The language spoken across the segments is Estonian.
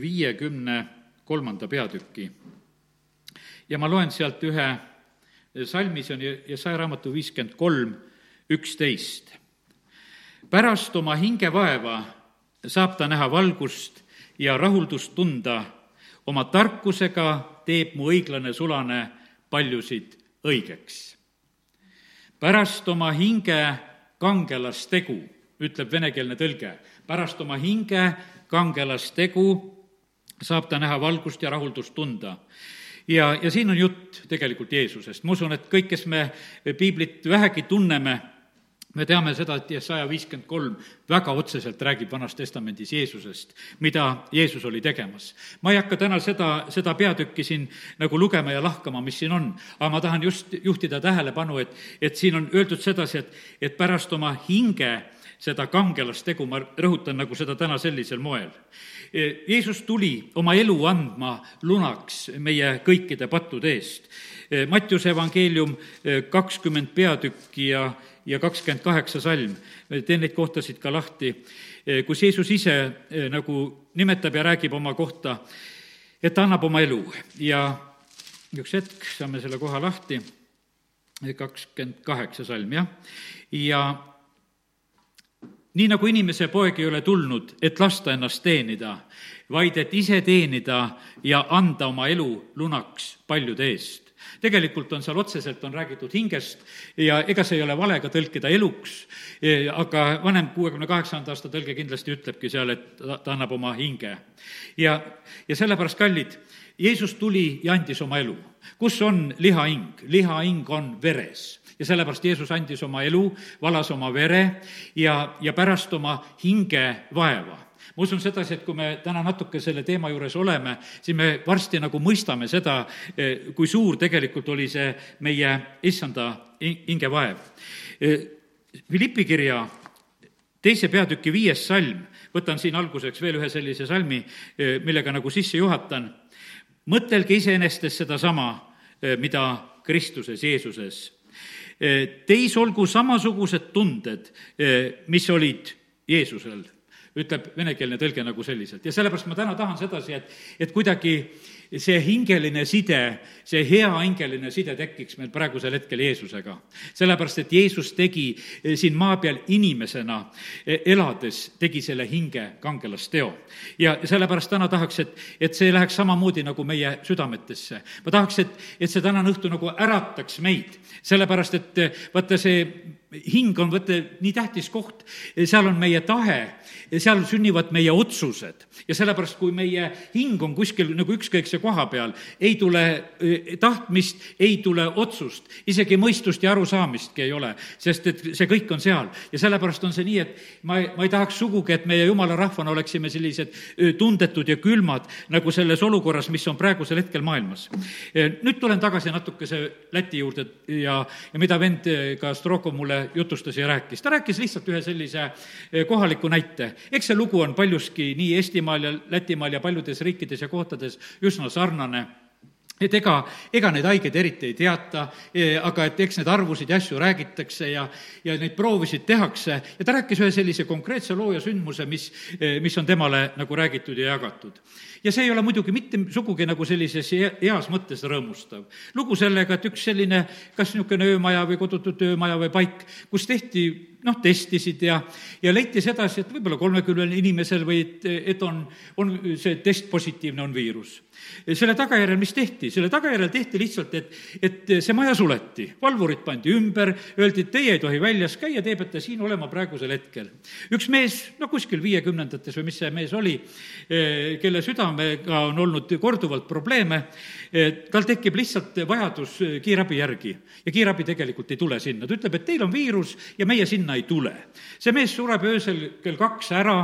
viiekümne kolmanda peatüki. ja ma loen sealt ühe salmi, see on Jesaja raamatu viiskümmend kolm, üksteist. pärast oma hingevaeva saab ta näha valgust ja rahuldust tunda, oma tarkusega teeb mu õiglane sulane paljusid õigeks. pärast oma hinge kangelastegu, ütleb venekeelne tõlge, pärast oma hinge kangelastegu saab ta näha valgust ja rahuldust tunda ja, ja siin on jutt tegelikult Jeesusest. ma usun, et kõik, kes me piiblit vähegi tunneme, me teame seda, et Jesaja viiskümmend kolm väga otseselt räägib Vanas Testamendis Jeesusest, mida Jeesus oli tegemas. ma ei hakka täna seda, seda peatükki siin nagu lugema ja lahkama, mis siin on, aga ma tahan just juhtida tähelepanu, et, et siin on öeldud sedasi, et, et pärast oma hinge seda kangelastegu, ma rõhutan nagu seda täna sellisel moel. Jeesus tuli oma elu andma lunaks meie kõikide pattude eest. Mattiuse evangeelium kakskümmend peatükki ja, ja kakskümmend kaheksa salm, teen neid kohtasid ka lahti, kus Jeesus ise nagu nimetab ja räägib oma kohta, et ta annab oma elu. Ja üks hetk, saame selle koha lahti, kakskümmend kaheksa salm, jah, ja nii nagu inimese poeg ei ole tulnud, et lasta ennast teenida, vaid et ise teenida ja anda oma elu lunaks paljude eest. tegelikult on seal otseselt, on räägitud hingest ja ega see ei ole vale ka tõlkida eluks, aga vanem kuuekümne kaheksanda aasta tõlge kindlasti ütlebki seal, et ta, ta annab oma hinge. ja, ja sellepärast, kallid, Jeesus tuli ja andis oma elu. kus on lihahing? lihahing on veres ja sellepärast Jeesus andis oma elu, valas oma vere ja, ja pärast oma hingevaeva ma usun sedasi, et kui me täna natuke selle teema juures oleme, siis me varsti nagu mõistame seda, eh, kui suur tegelikult oli see meie issanda hingevaev. Eh, Philippi kirja teise peatüki viies salm, võtan siin alguseks veel ühe sellise salmi, eh, millega nagu sisse juhatan. mõtelge iseenesest sedasama, mida Kristuses, Jeesuses Teis olgu samasugused tunded, mis olid Jeesusel, ütleb venekeelne tõlge nagu selliselt. Ja sellepärast ma täna tahan sedasi, et, et kuidagi see hingeline side, see hea hingeline side tekiks meil praegusel hetkel Jeesusega. sellepärast, et Jeesus tegi eh, siin maa peal inimesena eh, elades, tegi selle hinge kangelasteo. ja sellepärast täna tahaks, et, et see läheks samamoodi nagu meie südametesse. ma tahaks, et, et see tänane õhtu nagu ärataks meid, sellepärast et eh, vaata, see hing on, vaata, nii tähtis koht, seal on meie tahe, seal sünnivad meie otsused ja sellepärast, kui meie hing on kuskil nagu ükskõikse koha peal, ei tule eh, tahtmist, ei tule otsust, isegi mõistust ja arusaamistki ei ole, sest et see kõik on seal. ja sellepärast on see nii, et ma ma ei tahaks sugugi, et meie jumala rahvana oleksime sellised eh, tundetud ja külmad, nagu selles olukorras, mis on praegusel hetkel maailmas. Eh, nüüd tulen tagasi natukese Läti juurde ja, ja mida vend ka Strokov mulle jutustas ja rääkis. ta rääkis lihtsalt ühe sellise kohaliku näite. eks see lugu on paljuski nii Eestimaal ja Lätimaal ja paljudes riikides ja kohtades üsna sarnane et ega, ega neid haigeid eriti ei teata, e, aga et eks neid arvusid ja asju räägitakse ja, ja neid proovisid tehakse ja ta rääkis ühe sellise konkreetse loo ja sündmuse, mis, e, mis on temale nagu räägitud ja jagatud. ja see ei ole muidugi mitte sugugi nagu sellises heas mõttes rõõmustav. lugu sellega, et üks selline kas niisugune öömaja või kodutute öömaja või paik, kus tehti noh, testisid ja, ja leiti sedasi, et võib-olla kolmekümnel inimesel või et, et on, on see test positiivne, on viirus selle tagajärjel, mis tehti, selle tagajärjel tehti lihtsalt, et, et see maja suleti, valvurid pandi ümber, öeldi, et teie ei tohi väljas käia, te peate siin olema praegusel hetkel. üks mees, no kuskil viiekümnendates või mis see mees oli, eh, kelle südamega on olnud korduvalt probleeme, tal tekib lihtsalt vajadus kiirabi järgi ja kiirabi tegelikult ei tule sinna, ta ütleb, et teil on viirus ja meie sinna ei tule. see mees sureb öösel kell kaks ära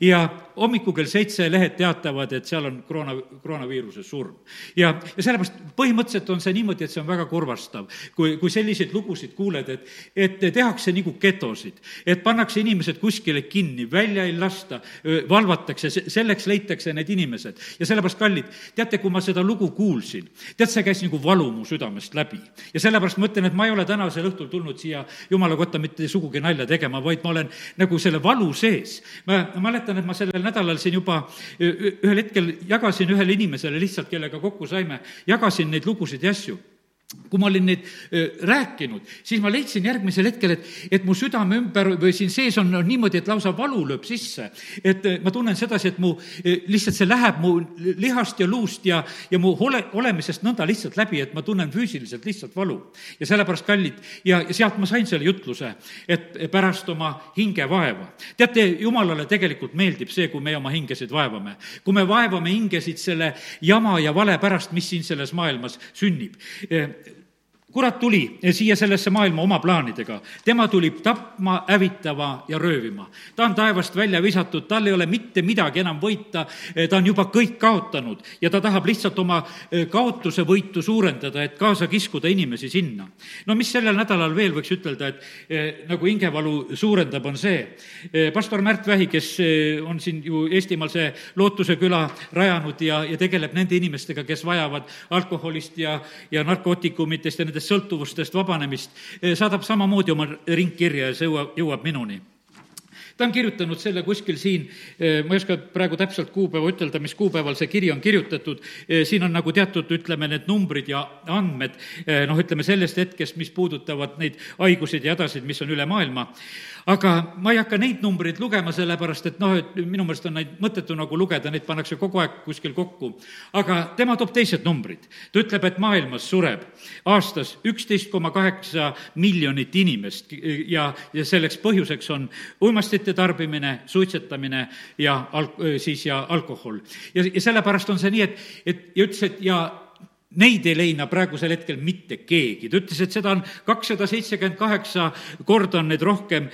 ja hommikul kell seitse lehed teatavad, et seal on koroona, koroonaviiruse surm. ja, ja sellepärast põhimõtteliselt on see niimoodi, et see on väga kurvastav, kui, kui selliseid lugusid kuuled, et, et tehakse nagu getosid, et pannakse inimesed kuskile kinni, välja ei lasta, valvatakse, selleks leitakse need inimesed. ja sellepärast, kallid, teate, kui ma seda lugu kuulsin, tead, see käis nagu valu mu südamest läbi. ja sellepärast ma ütlen, et ma ei ole tänasel õhtul tulnud siia jumala kotta mitte sugugi nalja tegema, vaid ma olen nagu selle valu sees. ma mäletan, et ma sellel nädalal siin juba ühel hetkel jagasin ühele inimesele lihtsalt, kellega kokku saime, jagasin neid lugusid ja asju kui ma olin neid rääkinud, siis ma leidsin järgmisel hetkel, et, et mu südame ümber või siin sees on, on niimoodi, et lausa valu lööb sisse. et ma tunnen sedasi, et mu, lihtsalt see läheb mu lihast ja luust ja, ja mu ole, olemisest nõnda lihtsalt läbi, et ma tunnen füüsiliselt lihtsalt valu. ja sellepärast, kallid, ja, ja sealt ma sain selle jutluse, et pärast oma hinge vaeva. teate, jumalale tegelikult meeldib see, kui me oma hingesid vaevame. kui me vaevame hingesid selle jama ja vale pärast, mis siin selles maailmas sünnib kurat tuli siia sellesse maailma oma plaanidega. tema tuli tapma, hävitama ja röövima. ta on taevast välja visatud, tal ei ole mitte midagi enam võita, ta on juba kõik kaotanud ja ta tahab lihtsalt oma e, kaotuse võitu suurendada, et kaasa kiskuda inimesi sinna. no mis sellel nädalal veel võiks ütelda, et eh, nagu hingevalu suurendab, on see, e, pastor Märt Vähi, kes on siin ju Eestimaal see Lootuse küla rajanud ja, ja tegeleb nende inimestega, kes vajavad alkoholist ja, ja narkootikumitest ja nendest nendest sõltuvustest vabanemist, eh, saadab samamoodi oma ringkirja ja see jõuab, jõuab minuni. Ta on kirjutanud selle kuskil siin, eh, ma ei oska praegu täpselt kuupäeva ütelda, mis kuupäeval see kiri on kirjutatud, eh, siin on nagu teatud, ütleme, need numbrid ja andmed, noh, ütleme sellest hetkest, mis puudutavad neid haiguseid ja hädasid, mis on üle maailma aga ma ei hakka neid numbreid lugema, sellepärast et noh, et minu meelest on neid mõttetu nagu lugeda, neid pannakse kogu aeg kuskil kokku. aga tema toob teised numbrid. ta ütleb, et maailmas sureb aastas üksteist koma kaheksa miljonit inimest ja, ja selleks põhjuseks on uimastite tarbimine, suitsetamine ja alk-, siis ja alkohol. ja, ja sellepärast on see nii, et, et ja ütles, et ja Neid ei leina praegusel hetkel mitte keegi, ta ütles, et seda on kakssada seitsekümmend kaheksa korda on neid rohkem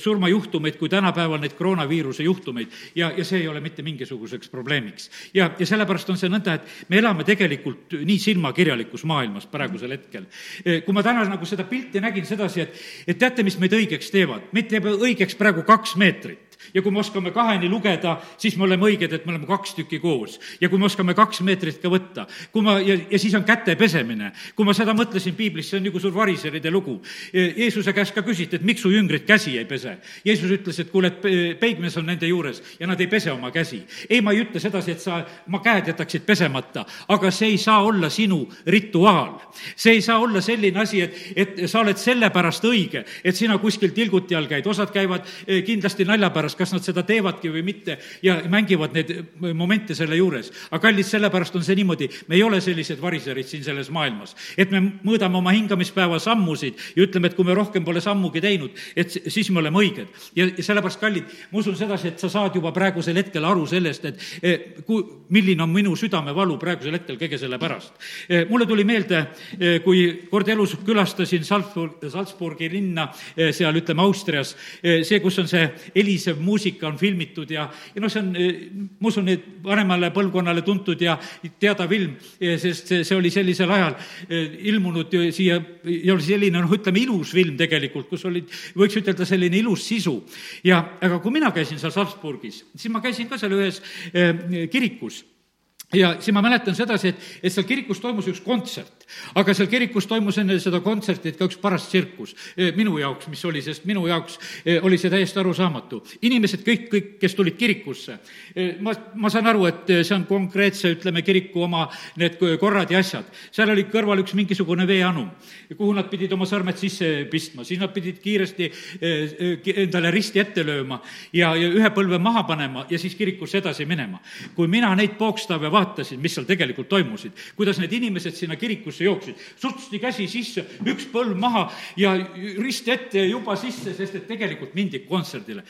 surmajuhtumeid kui tänapäeval neid koroonaviiruse juhtumeid ja, ja see ei ole mitte mingisuguseks probleemiks. ja, ja sellepärast on see nõnda, et me elame tegelikult nii silmakirjalikus maailmas praegusel hetkel. Kui ma täna nagu seda pilti nägin sedasi, et, et teate, mis meid õigeks teevad? meid teeb õigeks praegu kaks meetrit ja kui me oskame kaheni lugeda, siis me oleme õiged, et me oleme kaks tükki koos. ja kui me oskame kaks meetrit ka võtta, kui ma, ja, ja siis on käte pesemine. kui ma seda mõtlesin piiblis, see on nagu suur variseride lugu. Jeesuse käest ka küsiti, et miks su jüngrid käsi ei pese. Jeesus ütles, et kuule, et peigmees on nende juures ja nad ei pese oma käsi. ei, ma ei ütle sedasi, et sa oma käed jätaksid pesemata, aga see ei saa olla sinu rituaal. see ei saa olla selline asi, et, et sa oled sellepärast õige, et sina kuskil tilguti all käid, osad käivad eh, kindlasti nalja pärast, kas nad seda teevadki või mitte ja mängivad neid momente selle juures. aga kallid, sellepärast on see niimoodi, me ei ole sellised variserid siin selles maailmas. et me mõõdame oma hingamispäeva sammusid ja ütleme, et kui me rohkem pole sammugi teinud, et siis me oleme õiged. ja, ja sellepärast, kallid, ma usun sedasi, et sa saad juba praegusel hetkel aru sellest, et eh, kui, milline on minu südamevalu praegusel hetkel kõige selle pärast. Eh, mulle tuli meelde, eh, kui kord elus külastasin Salzburg, Salzburgi linna seal, ütleme, Austrias, see, kus on see helisev muusika on filmitud ja, ja noh, see on, ma usun, et vanemale põlvkonnale tuntud ja teada film, sest see, see oli sellisel ajal eh, ilmunud siia ja oli selline, noh, ütleme, ilus film tegelikult, kus olid, võiks ütelda, selline ilus sisu. ja aga kui mina käisin seal Salzburgis, siis ma käisin ka seal ühes eh, kirikus ja siis ma mäletan sedasi, et, et seal kirikus toimus üks kontsert, aga seal kirikus toimus enne seda kontserti ka üks paras tsirkus e, minu jaoks, mis oli, sest minu jaoks e, oli see täiesti arusaamatu. inimesed kõik, kõik, kes tulid kirikusse, e, ma, ma saan aru, et see on konkreetse, ütleme, kiriku oma need korrad ja asjad. seal oli kõrval üks mingisugune veeanum, kuhu nad pidid oma sõrmed sisse pistma, siis nad pidid kiiresti endale risti ette lööma ja, ja ühe põlve maha panema ja siis kirikusse edasi minema. kui mina neid pookstaave vaatasin, mis seal tegelikult toimusid, kuidas need inimesed sinna kirikusse jooksid, sutsti käsi sisse, üks põlv maha ja rist ette ja juba sisse, sest et tegelikult mindi kontserdile.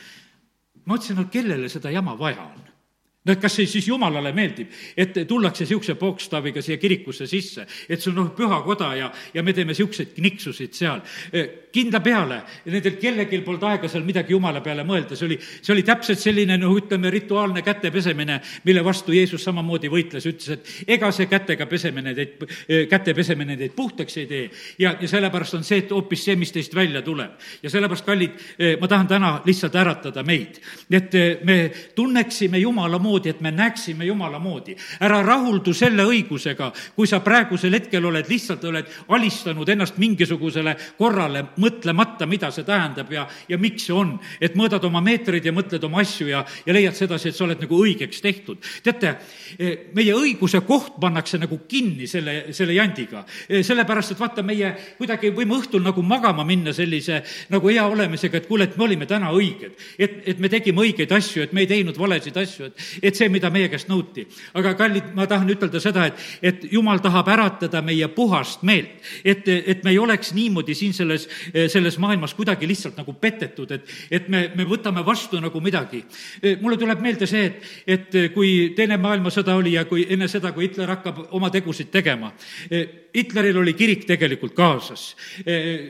ma mõtlesin, no kellele seda jama vaja on no kas see siis jumalale meeldib, et tullakse niisuguse pookstaaviga siia kirikusse sisse, et see on noh, püha koda ja, ja me teeme niisuguseid kniksusid seal. kindla peale, nendel kellelgi polnud aega seal midagi jumala peale mõelda, see oli, see oli täpselt selline noh, ütleme, rituaalne käte pesemine, mille vastu Jeesus samamoodi võitles, ütles, et ega see kätega pesemine teid, käte pesemine teid puhtaks ei tee. ja, ja sellepärast on see, et hoopis see, mis teist välja tuleb. ja sellepärast, kallid, ma tahan täna lihtsalt äratada meid, et me tunneksime Jumala moodi moodi, et me näeksime Jumala moodi. ära rahuldu selle õigusega, kui sa praegusel hetkel oled, lihtsalt oled alistanud ennast mingisugusele korrale, mõtlemata, mida see tähendab ja, ja miks see on. et mõõdad oma meetreid ja mõtled oma asju ja, ja leiad sedasi, et sa oled nagu õigeks tehtud. teate, meie õiguse koht pannakse nagu kinni selle, selle jandiga. sellepärast, et vaata, meie kuidagi võime õhtul nagu magama minna sellise nagu hea olemisega, et kuule, et me olime täna õiged. et, et me tegime õigeid asju, et me ei teinud valesid asju, et, et see, mida meie käest nõuti. aga kallid, ma tahan ütelda seda, et, et jumal tahab äratada meie puhast meelt. et, et me ei oleks niimoodi siin selles, selles maailmas kuidagi lihtsalt nagu petetud, et, et me, me võtame vastu nagu midagi. mulle tuleb meelde see, et, et kui Teine maailmasõda oli ja kui enne seda, kui Hitler hakkab oma tegusid tegema, Hitleril oli kirik tegelikult kaasas.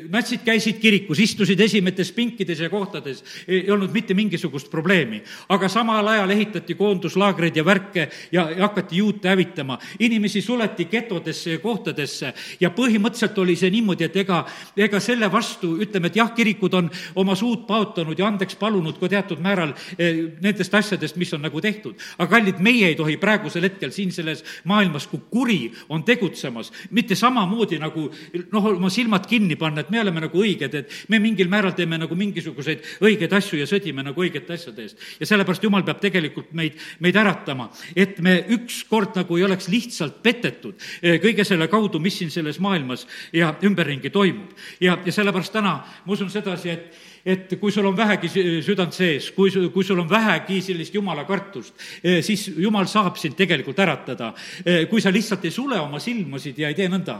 natsid käisid kirikus, istusid esimetes pinkides ja kohtades, ei olnud mitte mingisugust probleemi. aga samal ajal ehitati koonduslaagreid ja värke ja, ja hakati juute hävitama. inimesi suleti getodesse ja kohtadesse ja põhimõtteliselt oli see niimoodi, et ega, ega selle vastu, ütleme, et jah, kirikud on oma suud paotanud ja andeks palunud ka teatud määral eh, nendest asjadest, mis on nagu tehtud. aga kallid, meie ei tohi praegusel hetkel siin selles maailmas, kui kuri on tegutsemas, mitte samamoodi nagu noh, oma silmad kinni panna, et me oleme nagu õiged, et me mingil määral teeme nagu mingisuguseid õigeid asju ja sõdime nagu õigete asjade eest. ja sellepärast Jumal peab tegelikult meid, meid äratama, et me ükskord nagu ei oleks lihtsalt petetud eh, kõige selle kaudu, mis siin selles maailmas ja ümberringi toimub. ja, ja sellepärast täna ma usun sedasi, et et kui sul on vähegi südant sees, kui, kui sul on vähegi sellist jumala kartust, eh, siis jumal saab sind tegelikult äratada. Eh, kui sa lihtsalt ei sule oma silmasid ja ei tee nõnda.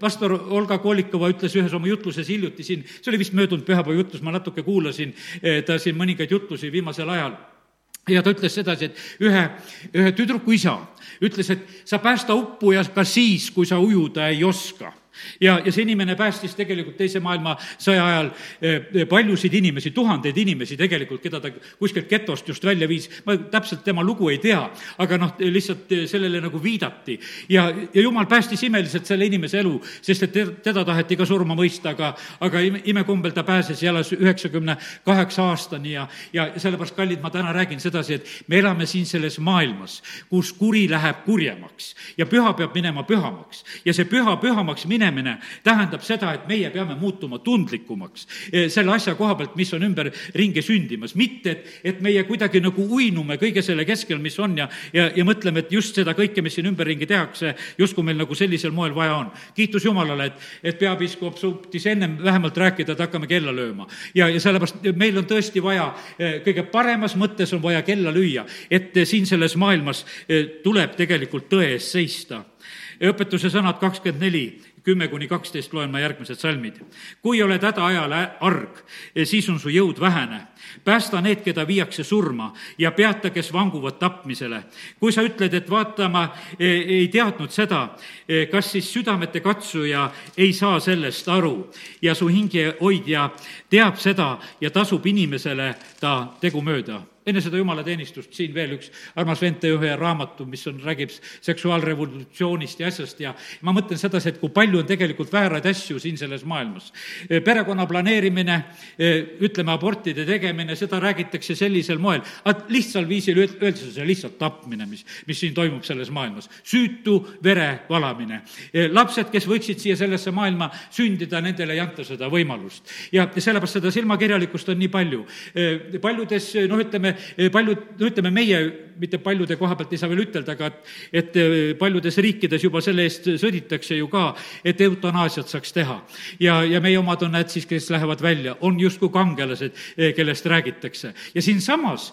pastor Olga Kolikova ütles ühes oma jutluses hiljuti siin, see oli vist möödunud pühapäeva jutlus, ma natuke kuulasin ta siin mõningaid jutlusi viimasel ajal ja ta ütles sedasi, et ühe, ühe tüdruku isa ütles, et sa päästa uppuja ka siis, kui sa ujuda ei oska ja, ja see inimene päästis tegelikult Teise maailmasõja ajal eh, paljusid inimesi, tuhandeid inimesi tegelikult, keda ta kuskilt getost just välja viis. ma täpselt tema lugu ei tea, aga noh, lihtsalt sellele nagu viidati. ja, ja jumal päästis imeliselt selle inimese elu, sest et teda taheti ka surma mõista, aga, aga ime, imekombel ta pääses ja elas üheksakümne kaheksa aastani ja, ja sellepärast, kallid, ma täna räägin sedasi, et me elame siin selles maailmas, kus kuri läheb kurjemaks ja püha peab minema pühamaks ja see püha pühamaks minemine minemine tähendab seda, et meie peame muutuma tundlikumaks eh, selle asja koha pealt, mis on ümberringi sündimas. mitte, et, et meie kuidagi nagu uinume kõige selle keskel, mis on ja, ja, ja mõtleme, et just seda kõike, mis siin ümberringi tehakse, justkui meil nagu sellisel moel vaja on. kiitus Jumalale, et, et peapiiskop suutis ennem vähemalt rääkida, et hakkame kella lööma. ja, ja sellepärast meil on tõesti vaja, eh, kõige paremas mõttes on vaja kella lüüa, et siin selles maailmas eh, tuleb tegelikult tõe eest seista õpetuse sõnad kakskümmend neli kümme kuni kaksteist loen ma järgmised salmid. kui oled hädaajal arg, siis on su jõud vähene. Päästa need, keda viiakse surma ja peata, kes vanguvad tapmisele. kui sa ütled, et vaata, ma e, ei teadnud seda, e, kas siis südamete katsuja ei saa sellest aru ja su hingehoidja teab seda ja tasub inimesele ta tegu mööda enne seda jumalateenistust siin veel üks armas ühe raamatu, mis on, räägib seksuaalrevolutsioonist ja asjast ja ma mõtlen sedasi, et kui palju on tegelikult vääraid asju siin selles maailmas. perekonna planeerimine, ütleme, abortide tegemine, seda räägitakse sellisel moel, lihtsal viisil öeldakse, see lihtsalt tapmine, mis, mis siin toimub selles maailmas. süütu vere valamine. lapsed, kes võiksid siia sellesse maailma sündida, nendele ei anta seda võimalust. ja sellepärast seda silmakirjalikkust on nii palju. paljudes, noh, ütleme, paljud, no ütleme, meie, mitte paljude koha pealt ei saa veel ütelda, aga et, et eh, paljudes riikides juba selle eest sõditakse ju ka, et eutanaasiat saaks teha. ja, ja meie omad on need siis, kes lähevad välja, on justkui kangelased, eh, kellest räägitakse. ja siinsamas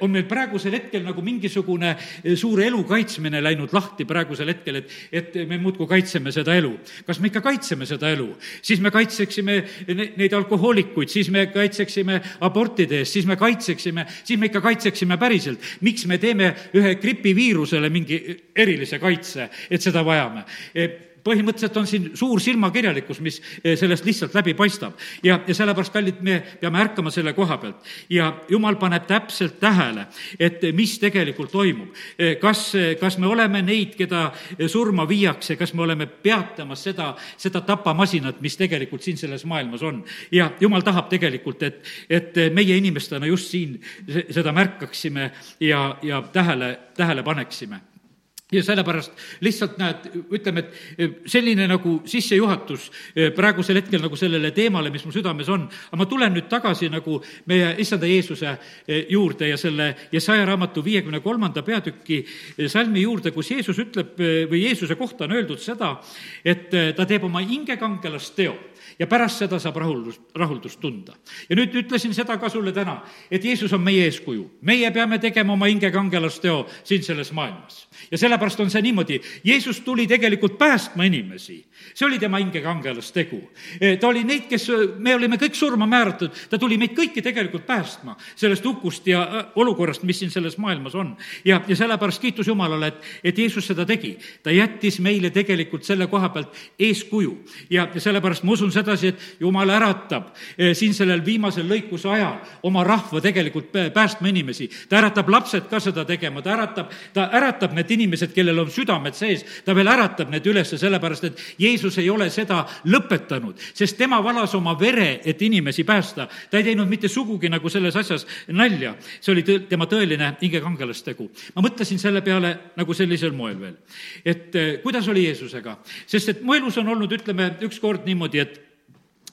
on meil praegusel hetkel nagu mingisugune suur elu kaitsmine läinud lahti praegusel hetkel, et, et me muudkui kaitseme seda elu. kas me ikka kaitseme seda elu? siis me kaitseksime neid alkohoolikuid, siis me kaitseksime abortide eest, siis me kaitseksime, siis me ikka kaitseksime päriselt. miks me teeme ühe gripiviirusele mingi erilise kaitse, et seda vajame? Põhimõtteliselt on siin suur silmakirjalikkus, mis sellest lihtsalt läbi paistab. ja, ja sellepärast, kallid, me peame ärkama selle koha pealt. ja jumal paneb täpselt tähele, et mis tegelikult toimub. kas, kas me oleme neid, keda surma viiakse, kas me oleme peatamas seda, seda tapamasinat, mis tegelikult siin selles maailmas on. ja jumal tahab tegelikult, et, et meie inimestena just siin seda märkaksime ja, ja tähele, tähele paneksime ja sellepärast lihtsalt näed, ütleme, et selline nagu sissejuhatus eh, praegusel hetkel nagu sellele teemale, mis mu südames on, aga ma tulen nüüd tagasi nagu meie issanda Jeesuse eh, juurde ja selle Jesaja raamatu viiekümne kolmanda peatüki eh, salmi juurde, kus Jeesus ütleb või Jeesuse kohta on öeldud seda, et ta teeb oma hingekangelast teo ja pärast seda saab rahuldust, rahuldust tunda. ja nüüd ütlesin seda ka sulle täna, et Jeesus on meie eeskuju. meie peame tegema oma hingekangelasteo siin selles maailmas. Ja sellepärast on see niimoodi, Jeesus tuli tegelikult päästma inimesi. see oli tema hingekangelastegu. E, ta oli neid, kes, me olime kõik surma määratud, ta tuli meid kõiki tegelikult päästma sellest hukust ja äh, olukorrast, mis siin selles maailmas on. ja, ja sellepärast kiitus Jumalale, et, et Jeesus seda tegi. ta jättis meile tegelikult selle koha pealt eeskuju ja, ja sellepärast ma usun seda, sedasi, et jumal äratab siin sellel viimasel lõikuse ajal oma rahva tegelikult päästma inimesi. ta äratab lapsed ka seda tegema, ta äratab, ta äratab need inimesed, kellel on südamed sees, ta veel äratab need üles, sellepärast et Jeesus ei ole seda lõpetanud, sest tema valas oma vere, et inimesi päästa. ta ei teinud mitte sugugi nagu selles asjas nalja, see oli tõ-, tema tõeline hingekangelastegu. ma mõtlesin selle peale nagu sellisel moel veel, et eh, kuidas oli Jeesusega, sest et mu elus on olnud, ütleme, ükskord niimoodi, et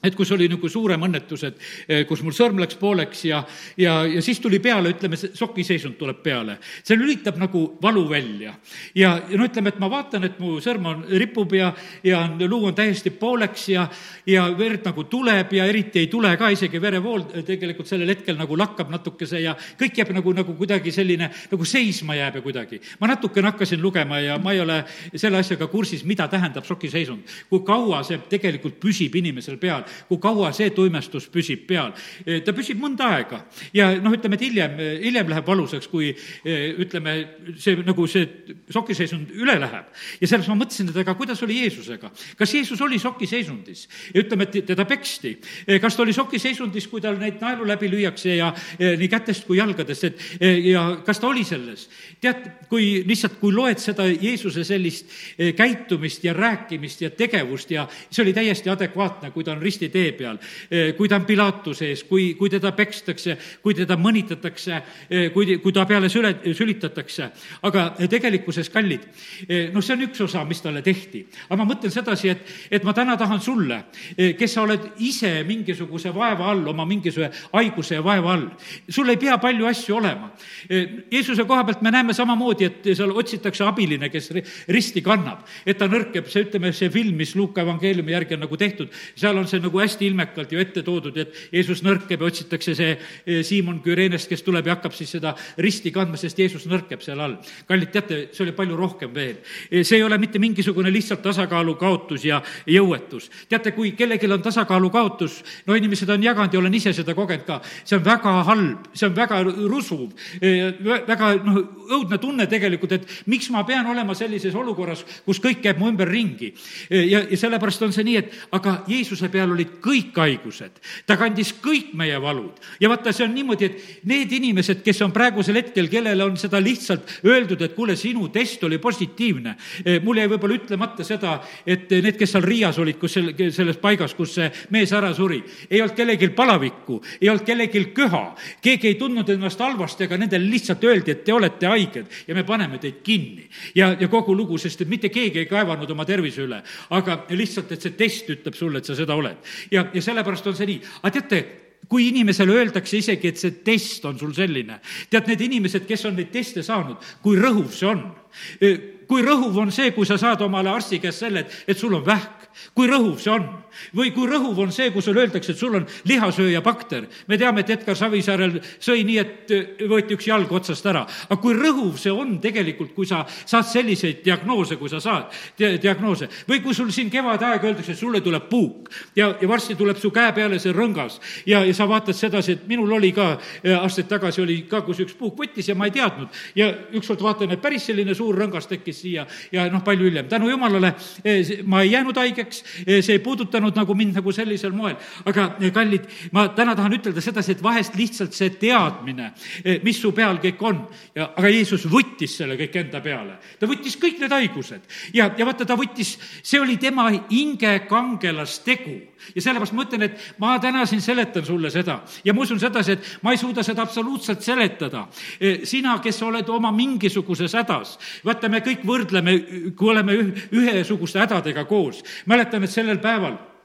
et kus oli nagu suurem õnnetus, et eh, kus mul sõrm läks pooleks ja, ja, ja siis tuli peale, ütleme, see sokiseisund tuleb peale. see lülitab nagu valu välja. ja, ja no ütleme, et ma vaatan, et mu sõrm on, ripub ja, ja luu on täiesti pooleks ja, ja verd nagu tuleb ja eriti ei tule ka, isegi verevool tegelikult sellel hetkel nagu lakkab natukese ja kõik jääb nagu, nagu kuidagi selline, nagu seisma jääb ja kuidagi. ma natukene hakkasin lugema ja ma ei ole selle asjaga kursis, mida tähendab sokiseisund. kui kaua see tegelikult püsib inimesel peal kui kaua see tuimestus püsib peal. Eh, ta püsib mõnda aega ja noh, ütleme, et hiljem, eh, hiljem läheb valusaks, kui eh, ütleme, see nagu see sokiseisund üle läheb. ja selles ma mõtlesin, et aga kuidas oli Jeesusega. kas Jeesus oli sokiseisundis? ütleme, et teda peksti. kas ta oli sokiseisundis, kui tal neid naelu läbi lüüakse ja nii kätest kui jalgadest, et ja kas ta oli selles? tead, kui lihtsalt, kui loed seda Jeesuse sellist käitumist ja rääkimist ja tegevust ja see oli täiesti adekvaatne, kui ta on risti risti tee peal, eh, kui ta on Pilatuse ees, kui, kui teda pekstakse, kui teda mõnitatakse, eh, kui, kui ta peale süle, sülitatakse. aga tegelikkuses, kallid, eh, noh, see on üks osa, mis talle tehti. aga ma mõtlen sedasi, et, et ma täna tahan sulle, kes sa oled ise mingisuguse vaeva all, oma mingisuguse haiguse ja vaeva all, sul ei pea palju asju olema. Jeesuse koha pealt me näeme samamoodi, et seal otsitakse abiline, kes risti kannab, et ta nõrkeb, see, ütleme, see film, mis Luuka evangeeliumi järgi on nagu tehtud, seal on see nagu nagu hästi ilmekalt ju ette toodud, et Jeesus nõrkeb ja otsitakse see eh, Siimon Küreenest, kes tuleb ja hakkab siis seda risti kandma, sest Jeesus nõrkeb seal all. kallid, teate, see oli palju rohkem veel. Eh, see ei ole mitte mingisugune lihtsalt tasakaalu kaotus ja jõuetus. teate, kui kellelgi on tasakaalu kaotus, no inimesed on jaganud ja olen ise seda kogenud ka, see on väga halb, see on väga rusuv, eh, väga noh, õudne tunne tegelikult, et miks ma pean olema sellises olukorras, kus kõik käib mu ümberringi. ja, ja sellepärast on see nii, et aga Jeesuse peal oli olid kõik haigused, ta kandis kõik meie valud. ja vaata, see on niimoodi, et need inimesed, kes on praegusel hetkel, kellele on seda lihtsalt öeldud, et kuule, sinu test oli positiivne, eh, mul jäi võib-olla ütlemata seda, et need, kes seal Riias olid, kus selle, selles paigas, kus see mees ära suri, ei olnud kellelgi palavikku, ei olnud kellelgi köha, keegi ei tundnud ennast halvasti, aga nendele lihtsalt öeldi, et te olete haiged ja me paneme teid kinni. ja, ja kogu lugu, sest et mitte keegi ei kaevanud oma tervise üle, aga lihtsalt, et see test ütleb sulle, et sa seda oled ja, ja sellepärast on see nii. aga teate, kui inimesele öeldakse isegi, et see test on sul selline, tead, need inimesed, kes on neid teste saanud, kui rõhuv see on. kui rõhuv on see, kui sa saad omale arsti käest selle, et, et sul on vähk, kui rõhuv see on või kui rõhuv on see, kui sulle öeldakse, et sul on lihasööja bakter. me teame, et Edgar Savisaarel sõi nii, et äh, võeti üks jalg otsast ära. aga kui rõhuv see on tegelikult, kui sa saad selliseid diagnoose, kui sa saad dia-, diagnoose. või kui sul siin kevade aeg öeldakse, et sulle tuleb puuk ja, ja varsti tuleb su käe peale see rõngas ja, ja sa vaatad sedasi, et minul oli ka äh, aastaid tagasi oli ka, kus üks puuk võttis ja ma ei teadnud. ja ükskord vaatan, et päris selline suur rõngas tekkis siia ja noh, palju hiljem. tänu jumalale ma ei jäänud haigeks, see ei puudutanud nagu mind nagu sellisel moel. aga kallid, ma täna tahan ütelda sedasi, et vahest lihtsalt see teadmine, mis su peal kõik on ja, aga Jeesus võttis selle kõik enda peale. ta võttis kõik need haigused ja, ja vaata, ta võttis, see oli tema hinge kangelastegu ja sellepärast ma ütlen, et ma täna siin seletan sulle seda ja ma usun sedasi, et ma ei suuda seda absoluutselt seletada. E, sina, kes oled oma mingisuguses hädas, vaata, me kõik võrdleme, kui oleme ühesuguste hädadega koos. mäletan, et sellel päeval Eh,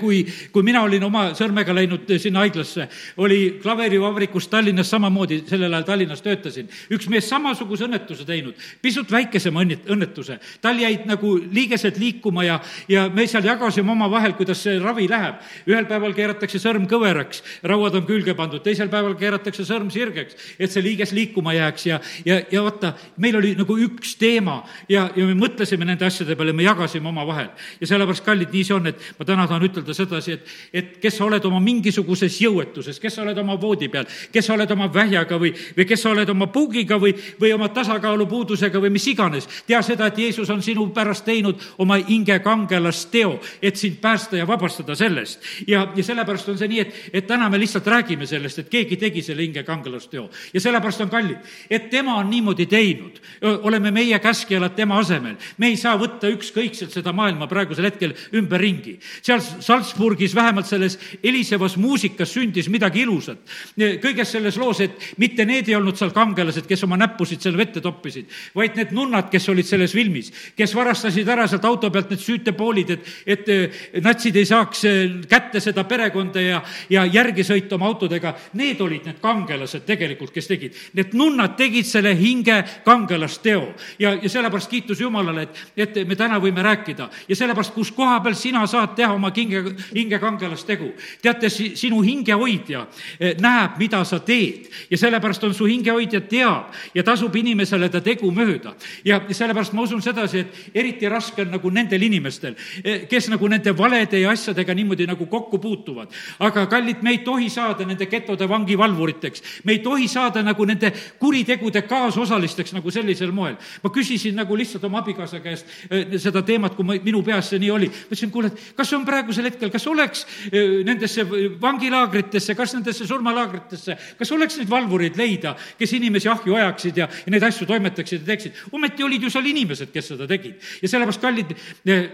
kui, kui mina olin oma sõrmega läinud sinna haiglasse, oli klaverivabrikus Tallinnas samamoodi, sellel ajal Tallinnas töötasin, üks mees samasuguse õnnetuse teinud, pisut väikesema õnnet-, õnnetuse. tal jäid nagu liigesed liikuma ja, ja me seal jagasime omavahel, kuidas see ravi läheb. ühel päeval keeratakse sõrm kõveraks, rauad on külge pandud, teisel päeval keeratakse sõrm sirgeks, et see liiges liikuma jääks ja, ja, ja vaata, meil oli nagu üks teema ja, ja me mõtlesime nende asjade peale, me jagasime omavahel. ja sellepärast, kallid, nii see on, et ma täna tahan ütelda sedasi, et, et kes sa oled oma mingisuguses jõuetuses, kes sa oled oma voodi peal, kes sa oled oma vähjaga või, või kes sa oled oma puugiga või, või oma tasakaalupuudusega või mis iganes. tea seda, et Jeesus on sinu pärast teinud oma hinge kangelasteo, et sind päästa ja vabastada sellest. ja, ja sellepärast on see nii, et, et täna me lihtsalt räägime sellest, et keegi tegi selle hinge kangelasteo. ja sellepärast on kallid, et tema on niimoodi teinud. oleme meie käskjalad tema asemel. me ei saa võtta ükskõikselt seda maailma praegusel hetkel ümberringi. seal Salzburgis vähemalt selles helisevas muusikas sündis midagi ilusat. kõiges selles loos, et mitte need ei olnud seal kangelased, kes oma näppusid seal vette toppisid, vaid need nunnad, kes olid selles filmis, kes varastasid ära sealt auto pealt need süütepoolid, et, et eh, natsid ei saaks eh, kätte seda perekonda ja, ja järgi sõita oma autodega. Need olid need kangelased tegelikult, kes tegid. Need nunnad tegid selle hinge kangelasteo ja, ja sellepärast kiitus Jumalale, et, et me täna võime rääkida ja sellepärast, kus koha peal sina saad teha oma kinge hinge, hingekangelastegu. teate, sinu hingehoidja eh, näeb, mida sa teed ja sellepärast on su hingehoidja teab ja tasub inimesele ta tegu mööda. ja sellepärast ma usun sedasi, et eriti raske on nagu nendel inimestel, eh, kes nagu nende valede ja asjadega niimoodi nagu kokku puutuvad. aga kallid, me ei tohi saada nende getode vangivalvuriteks, me ei tohi saada nagu nende kuritegude kaasosalisteks nagu sellisel moel. ma küsisin nagu lihtsalt oma abikaasa käest eh, seda teemat, kui ma, minu peas see nii oli. ma ütlesin, kuule, et kas see on praegusel praegusel hetkel, kas oleks eh, nendesse vangilaagritesse, kas nendesse surmalaagritesse, kas oleks neid valvureid leida, kes inimesi ahju ajaksid ja, ja neid asju toimetaksid ja teeksid. ometi olid ju seal inimesed, kes seda tegid. ja sellepärast, kallid, eh,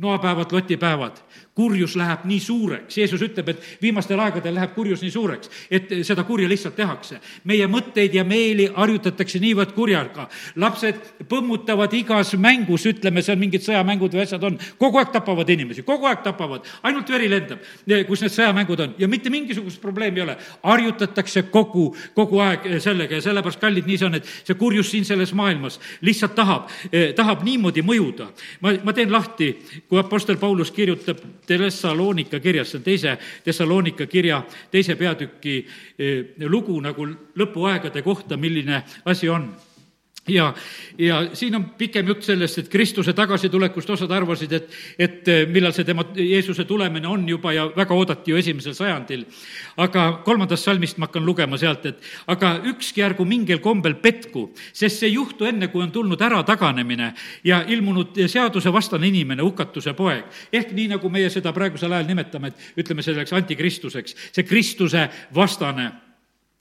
noapäevad, lotipäevad, kurjus läheb nii suureks, Jeesus ütleb, et viimastel aegadel läheb kurjus nii suureks, et seda kurja lihtsalt tehakse. meie mõtteid ja meeli harjutatakse niivõrd kurjaga. lapsed põmmutavad igas mängus, ütleme, seal mingid sõjamängud või asjad on, kogu aeg tapavad inimesi, kogu aeg tapavad, ainult veri lendab, kus need sõjamängud on ja mitte mingisugust probleemi ei ole. harjutatakse kogu, kogu aeg sellega ja sellepärast, kallid, nii see on, et see kurjus siin selles maailmas lihtsalt tahab, tahab niimoodi mõjuda. ma, ma teen lahti, kui Apostel Paulus kirjutab Thessalonika kirjas, see on teise Thessalonika kirja teise peatüki eh, lugu nagu lõpuaegade kohta, milline asi on ja, ja siin on pikem jutt sellest, et Kristuse tagasitulekust osad arvasid, et, et eh, millal see tema, Jeesuse tulemine on juba ja väga oodati ju esimesel sajandil. aga kolmandast salmist ma hakkan lugema sealt, et aga ükski ärgu mingil kombel petku, sest see ei juhtu enne, kui on tulnud ära taganemine ja ilmunud seadusevastane inimene, hukatuse poeg. ehk nii, nagu meie seda praegusel ajal nimetame, et ütleme selleks antikristuseks, see Kristuse vastane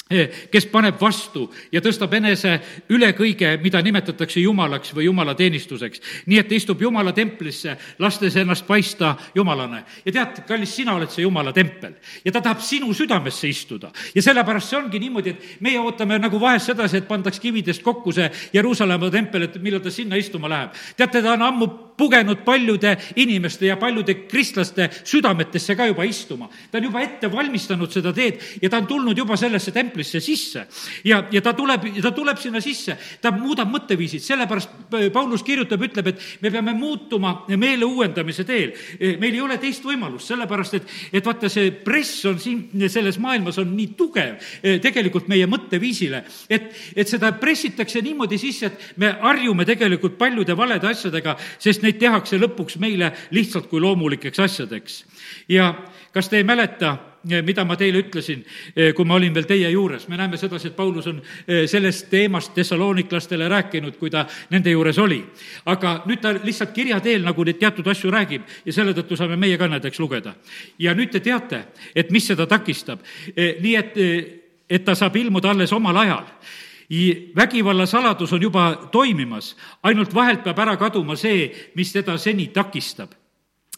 kes paneb vastu ja tõstab enese üle kõige, mida nimetatakse jumalaks või jumala teenistuseks. nii et istub jumala templisse, lastes ennast paista jumalane. ja tead, kallis, sina oled see jumala tempel ja ta tahab sinu südamesse istuda. ja sellepärast see ongi niimoodi, et meie ootame nagu vahest sedasi, et pandaks kividest kokku see Jeruusalemma tempel, et millal ta sinna istuma läheb. teate, ta on ammu pugenud paljude inimeste ja paljude kristlaste südametesse ka juba istuma. ta on juba ette valmistanud seda teed ja ta on tulnud juba sellesse templisse templisse sisse. ja, ja ta tuleb, ta tuleb sinna sisse, ta muudab mõtteviisid, sellepärast Paulus kirjutab, ütleb, et me peame muutuma meele uuendamise teel. meil ei ole teist võimalust, sellepärast et, et vaata, see press on siin selles maailmas on nii tugev eh, tegelikult meie mõtteviisile, et, et seda pressitakse niimoodi sisse, et me harjume tegelikult paljude valede asjadega, sest neid tehakse lõpuks meile lihtsalt kui loomulikeks asjadeks. ja kas te ei mäleta, mida ma teile ütlesin, kui ma olin veel teie juures. me näeme sedasi, et Paulus on sellest teemast tesalooniklastele rääkinud, kui ta nende juures oli. aga nüüd ta lihtsalt kirja teel nagu neid teatud asju räägib ja selle tõttu saame meie ka näiteks lugeda. ja nüüd te teate, et mis seda takistab. nii et, et ta saab ilmuda alles omal ajal vägivalla saladus on juba toimimas, ainult vahelt peab ära kaduma see, mis teda seni takistab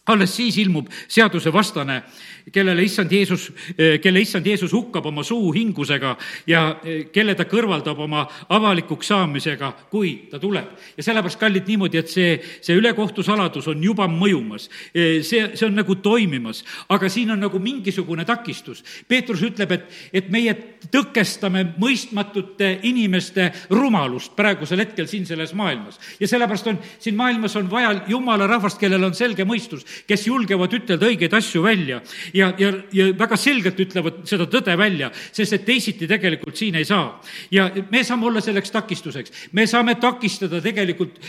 alles siis ilmub seadusevastane kellele issand Jeesus, eh, kelle issand Jeesus hukkab oma suu hingusega ja eh, kelle ta kõrvaldab oma avalikuks saamisega, kui ta tuleb. ja sellepärast, kallid, niimoodi, et see, see ülekohtu saladus on juba mõjumas. Eh, see, see on nagu toimimas, aga siin on nagu mingisugune takistus. Peetrus ütleb, et, et meie tõkestame mõistmatute inimeste rumalust praegusel hetkel siin selles maailmas. ja sellepärast on, siin maailmas on vaja jumala rahvast, kellel on selge mõistus, kes julgevad ütelda õigeid asju välja ja, ja, ja väga selgelt ütlevad seda tõde välja, sest et teisiti tegelikult siin ei saa. ja me saame olla selleks takistuseks. me saame takistada tegelikult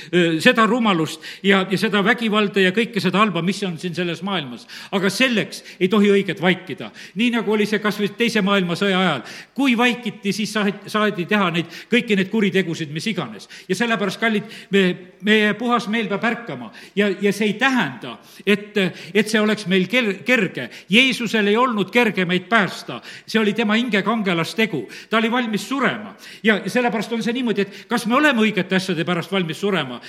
seda rumalust ja, ja seda vägivalda ja kõike seda halba, mis on siin selles maailmas. aga selleks ei tohi õiget vaikida. nii nagu oli see kas või Teise maailmasõja ajal. kui vaikiti, siis saadi, saadi teha neid, kõiki neid kuritegusid, mis iganes. ja sellepärast, kallid, me, meie puhas meel peab ärkama ja, ja see ei tähenda, et, et see oleks meil ker-, kerge. Jeesusel ei olnud kerge meid päästa, see oli tema hinge kangelastegu, ta oli valmis surema. ja sellepärast on see niimoodi, et kas me oleme õigete asjade pärast valmis surema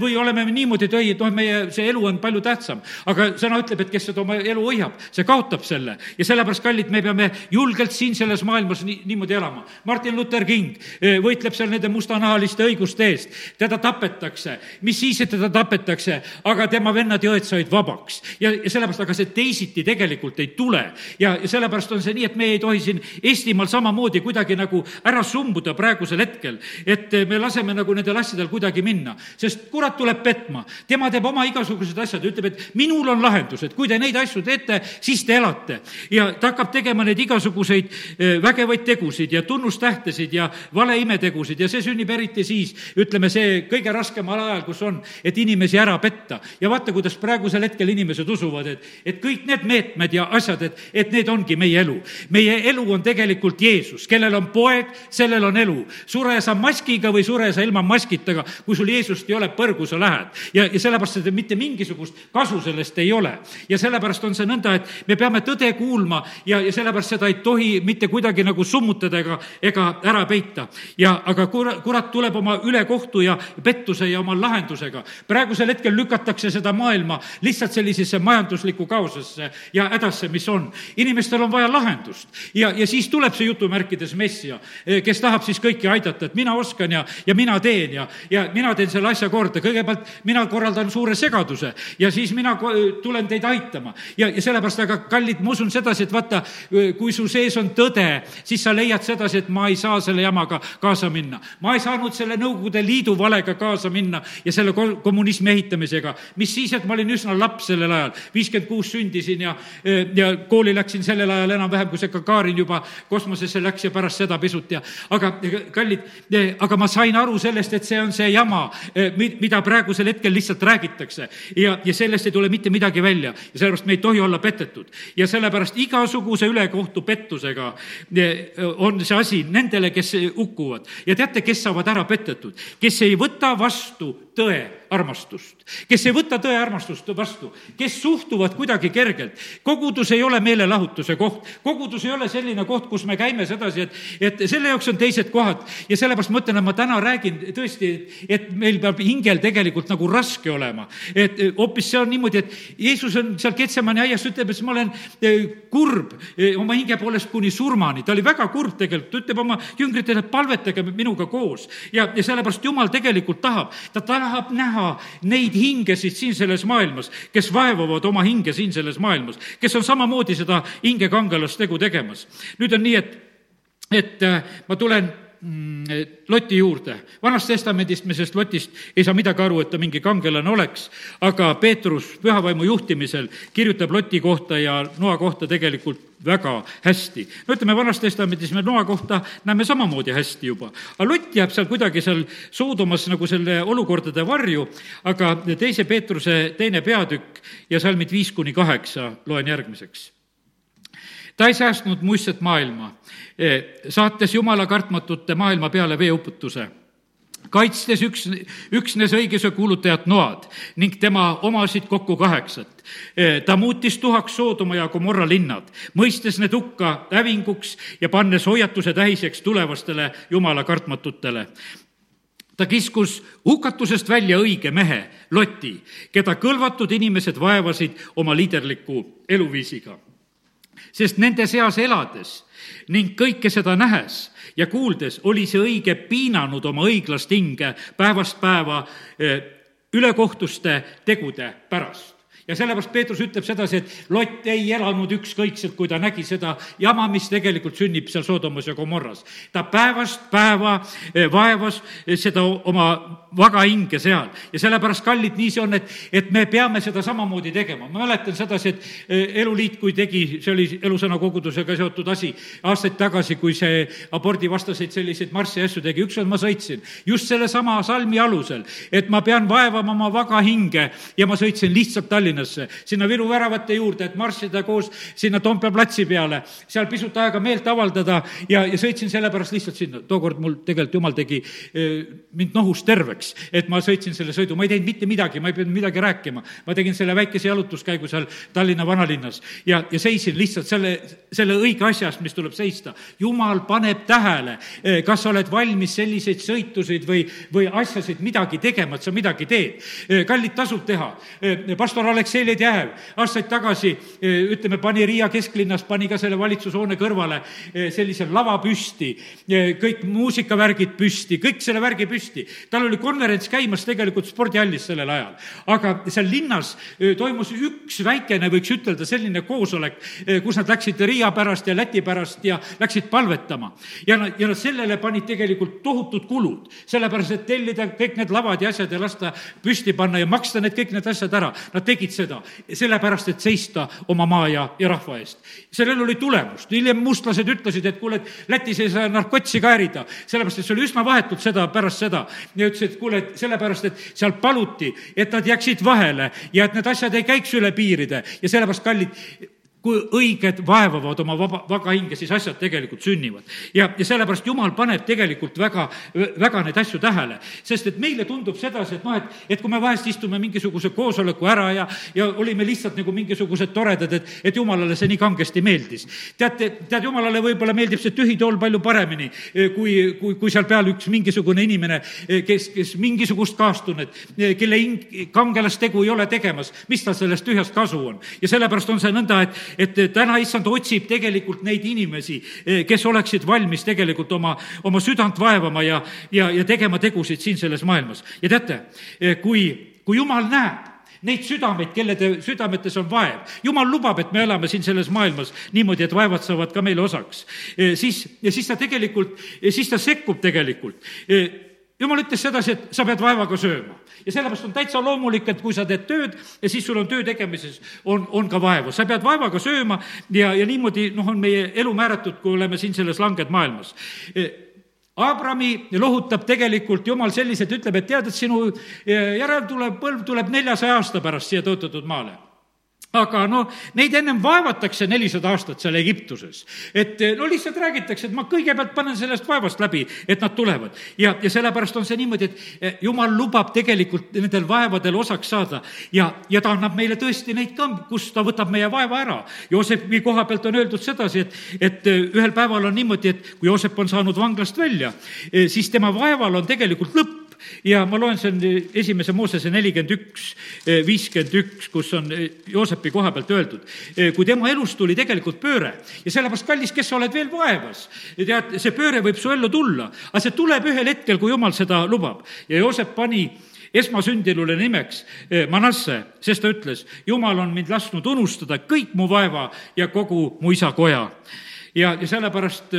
või oleme me niimoodi, et ei, et noh, meie see elu on palju tähtsam. aga sõna ütleb, et kes seda oma elu hoiab, see kaotab selle. Ja sellepärast, kallid, me peame julgelt siin selles maailmas nii, niimoodi elama. Martin Luther King võitleb seal nende mustanahaliste õiguste eest, teda tapetakse, mis siis, et teda tapetakse, aga tema vennad ja õed said vabaks. Ja, ja sellepärast, aga see teisiti tegelikult tegelikult ei tule. ja, sellepärast on see nii, et me ei tohi siin Eestimaal samamoodi kuidagi nagu ära sumbuda praegusel hetkel, et me laseme nagu nendel asjadel kuidagi minna, sest kurat tuleb petma. tema teeb oma igasugused asjad, ütleb, et minul on lahendus, et kui te neid asju teete, siis te elate. ja ta hakkab tegema neid igasuguseid e, vägevaid tegusid ja tunnustähtesid ja valeimetegusid ja see sünnib eriti siis, ütleme, see kõige raskemal ajal, kus on, et inimesi ära petta. ja vaata, kuidas praegusel hetkel inimesed usuvad, et, et kõik need meetmed ja ja asjad, et, et need ongi meie elu. meie elu on tegelikult Jeesus, kellel on poeg, sellel on elu. sure sa maskiga või sure sa ilma maskita, kui sul Jeesust ei ole, põrgu sa lähed. ja, ja sellepärast, et mitte mingisugust kasu sellest ei ole. ja sellepärast on see nõnda, et me peame tõde kuulma ja, ja sellepärast seda ei tohi mitte kuidagi nagu summutada ega, ega ära peita. ja aga kurat, kurat tuleb oma ülekohtu ja pettuse ja oma lahendusega. praegusel hetkel lükatakse seda maailma lihtsalt sellisesse majanduslikku kaosesse ja häda hädasse, mis on. inimestel on vaja lahendust ja, ja siis tuleb see jutumärkides messia, eh, kes tahab siis kõiki aidata, et mina oskan ja, ja mina teen ja, ja mina teen selle asja korda. kõigepealt mina korraldan suure segaduse ja siis mina tulen teid aitama. ja, ja sellepärast, aga kallid, ma usun sedasi, et vaata, kui su sees on tõde, siis sa leiad sedasi, et ma ei saa selle jamaga kaasa minna. ma ei saanud selle Nõukogude Liidu valega kaasa minna ja selle kommunismi ehitamisega. mis siis, et ma olin üsna laps sellel ajal, viiskümmend kuus sündisin ja ja kooli läksin sellel ajal enam-vähem, kui see Gagarin juba kosmosesse läks ja pärast seda pisut ja aga kallid, aga ma sain aru sellest, et see on see jama, mida praegusel hetkel lihtsalt räägitakse. ja, ja sellest ei tule mitte midagi välja ja sellepärast me ei tohi olla petetud. ja sellepärast igasuguse ülekohtu pettusega on see asi nendele, kes hukkuvad. ja teate, kes saavad ära petetud? kes ei võta vastu tõe armastust, kes ei võta tõe armastust vastu, kes suhtuvad kuidagi kergelt. kogudus ei ole meelelahutuse koht, kogudus ei ole selline koht, kus me käime sedasi, et, et selle jaoks on teised kohad. Ja sellepärast ma ütlen, et ma täna räägin tõesti, et meil peab hingel tegelikult nagu raske olema. et hoopis see on niimoodi, et Jeesus on seal Ketsemani aias, ütleb, et ma olen eh, kurb eh, oma hinge poolest kuni surmani, ta oli väga kurb tegelikult, ta ütleb oma jüngritele, palvetage minuga koos. Ja, ja sellepärast Jumal tegelikult tahab, ta tahab näha näha neid hingesid siin selles maailmas, kes vaevavad oma hinge siin selles maailmas, kes on samamoodi seda hingekangelastegu tegemas. nüüd on nii, et, et äh, ma tulen Loti juurde. vanast testamendist me sellest Lotist ei saa midagi aru, et ta mingi kangelane oleks, aga Peetrus pühavaimu juhtimisel kirjutab Loti kohta ja Noa kohta tegelikult väga hästi. no ütleme, Vanas Testamendis me Noa kohta näeme samamoodi hästi juba. aga Lott jääb seal kuidagi seal Soodomas nagu selle olukordade varju, aga teise Peetruse teine peatükk ja salmid viis kuni kaheksa loen järgmiseks ta ei säästnud muistset maailma, saates jumala kartmatute maailma peale veeuputuse kaitstes üks, üksnes õiguse kuulutajat Noad ning tema omasid kokku kaheksat. ta muutis tuhaks Soodoma ja Gomorra linnad, mõistes need hukka hävinguks ja pannes hoiatuse tähiseks tulevastele jumala kartmatutele ta kiskus hukatusest välja õige mehe, Loti, keda kõlvatud inimesed vaevasid oma liiderliku eluviisiga. Sest nende seas elades ning kõike seda nähes ja kuuldes oli see õige piinanud oma õiglast hinge päevast päeva eh, ülekohtuste tegude pärast ja sellepärast Peetrus ütleb sedasi, et Lott ei elanud ükskõikselt, kui ta nägi seda jama, mis tegelikult sünnib seal Sodomas ja Gomorras. ta päevast päeva eh, vaevas eh, seda oma vaga hinge seal ja sellepärast, kallid, nii see on, et, et me peame seda samamoodi tegema. ma mäletan sedasi, et eh, Eluliit, kui tegi, see oli elusõna kogudusega seotud asi, aastaid tagasi, kui see abordivastaseid selliseid marsse ja asju tegi, ükskord ma sõitsin just sellesama salmi alusel, et ma pean vaevama oma vaga hinge ja ma sõitsin lihtsalt Tallinna Tallinnasse, sinna Viru väravate juurde, et marssida koos sinna Toompea platsi peale, seal pisut aega meelt avaldada ja, ja sõitsin sellepärast lihtsalt sinna. tookord mul tegelikult jumal tegi mind nohust terveks, et ma sõitsin selle sõidu, ma ei teinud mitte midagi, ma ei pidanud midagi rääkima. ma tegin selle väikese jalutuskäigu seal Tallinna vanalinnas ja, ja seisin lihtsalt selle, selle õige asja eest, mis tuleb seista. jumal paneb tähele, kas sa oled valmis selliseid sõitusid või, või asjasid midagi tegema, et sa midagi teed. Kallid, tasub teha. pastor Alex Aleksei Ledejev aastaid tagasi, eh, ütleme, pani Riia kesklinnas, pani ka selle valitsushoone kõrvale eh, sellise lava püsti, eh, kõik muusikavärgid püsti, kõik selle värgi püsti. tal oli konverents käimas tegelikult spordihallis sellel ajal. aga seal linnas toimus üks väikene, võiks ütelda, selline koosolek, kus nad läksid Riia pärast ja Läti pärast ja läksid palvetama. ja nad, ja nad sellele panid tegelikult tohutud kulud, sellepärast et tellida kõik need lavad ja asjad ja lasta püsti panna ja maksta need kõik need asjad ära. Nad tegid seda, sellepärast et seista oma maa ja, ja rahva eest. sellel oli tulemust, hiljem mustlased ütlesid, et kuule, et Lätis ei saa narkotsi käärida, sellepärast et see oli üsna vahetult seda, pärast seda. ja ütlesid, et kuule, et sellepärast, et seal paluti, et nad jääksid vahele ja et need asjad ei käiks üle piiride ja sellepärast, kallid, kui õiged vaevavad oma vaba, vaga hinge, siis asjad tegelikult sünnivad. ja, ja sellepärast Jumal paneb tegelikult väga, väga neid asju tähele. sest et meile tundub sedasi, et noh, et, et kui me vahest istume mingisuguse koosoleku ära ja, ja olime lihtsalt nagu mingisugused toredad, et, et Jumalale see nii kangesti meeldis. teate, tead, Jumalale võib-olla meeldib see tühi tool palju paremini, eh, kui, kui, kui seal peal üks mingisugune inimene, eh, kes, kes mingisugust kaastunnet, eh, kelle hing, kangelast tegu ei ole tegemas, mis tal sellest tühjast kasu on. ja sellepärast on see nõnda, et et täna issand otsib tegelikult neid inimesi, eh, kes oleksid valmis tegelikult oma, oma südant vaevama ja, ja, ja tegema tegusid siin selles maailmas. ja teate, eh, kui, kui jumal näeb, neid südameid, kelle südametes on vaev. jumal lubab, et me elame siin selles maailmas niimoodi, et vaevad saavad ka meile osaks. Eh, siis, ja siis ta tegelikult, siis ta sekkub tegelikult jumal ütles sedasi, et sa pead vaevaga sööma. ja sellepärast on täitsa loomulik, et kui sa teed tööd ja siis sul on töö tegemises, on, on ka vaevu. sa pead vaevaga sööma ja, ja niimoodi, noh, on meie elu määratud, kui oleme siin selles langed maailmas. Abrami lohutab tegelikult Jumal selliselt, ütleb, et tead, et sinu järeltulev põlv tuleb neljasaja aasta pärast siia tõotatud maale aga no neid ennem vaevatakse nelisada aastat seal Egiptuses. et no lihtsalt räägitakse, et ma kõigepealt panen sellest vaevast läbi, et nad tulevad. ja, ja sellepärast on see niimoodi, et eh, jumal lubab tegelikult nendel vaevadel osaks saada ja, ja ta annab meile tõesti neid ka, kus ta võtab meie vaeva ära. Joosepi koha pealt on öeldud sedasi, et, et eh, ühel päeval on niimoodi, et kui Joosep on saanud vanglast välja, eh, siis tema vaeval on tegelikult lõpp ja ma loen, see on esimese Moosese nelikümmend üks, eh, viiskümmend üks, kus on eh, Joosepi koha pealt öeldud, eh, kui tema elus tuli tegelikult pööre ja sellepärast, kallis, kes sa oled veel vaevas, tead, see pööre võib su ellu tulla, aga see tuleb ühel hetkel, kui jumal seda lubab ja Joosep pani esmasündinule nimeks Manasse, sest ta ütles, jumal on mind lasknud unustada kõik mu vaeva ja kogu mu isa koja. ja, ja sellepärast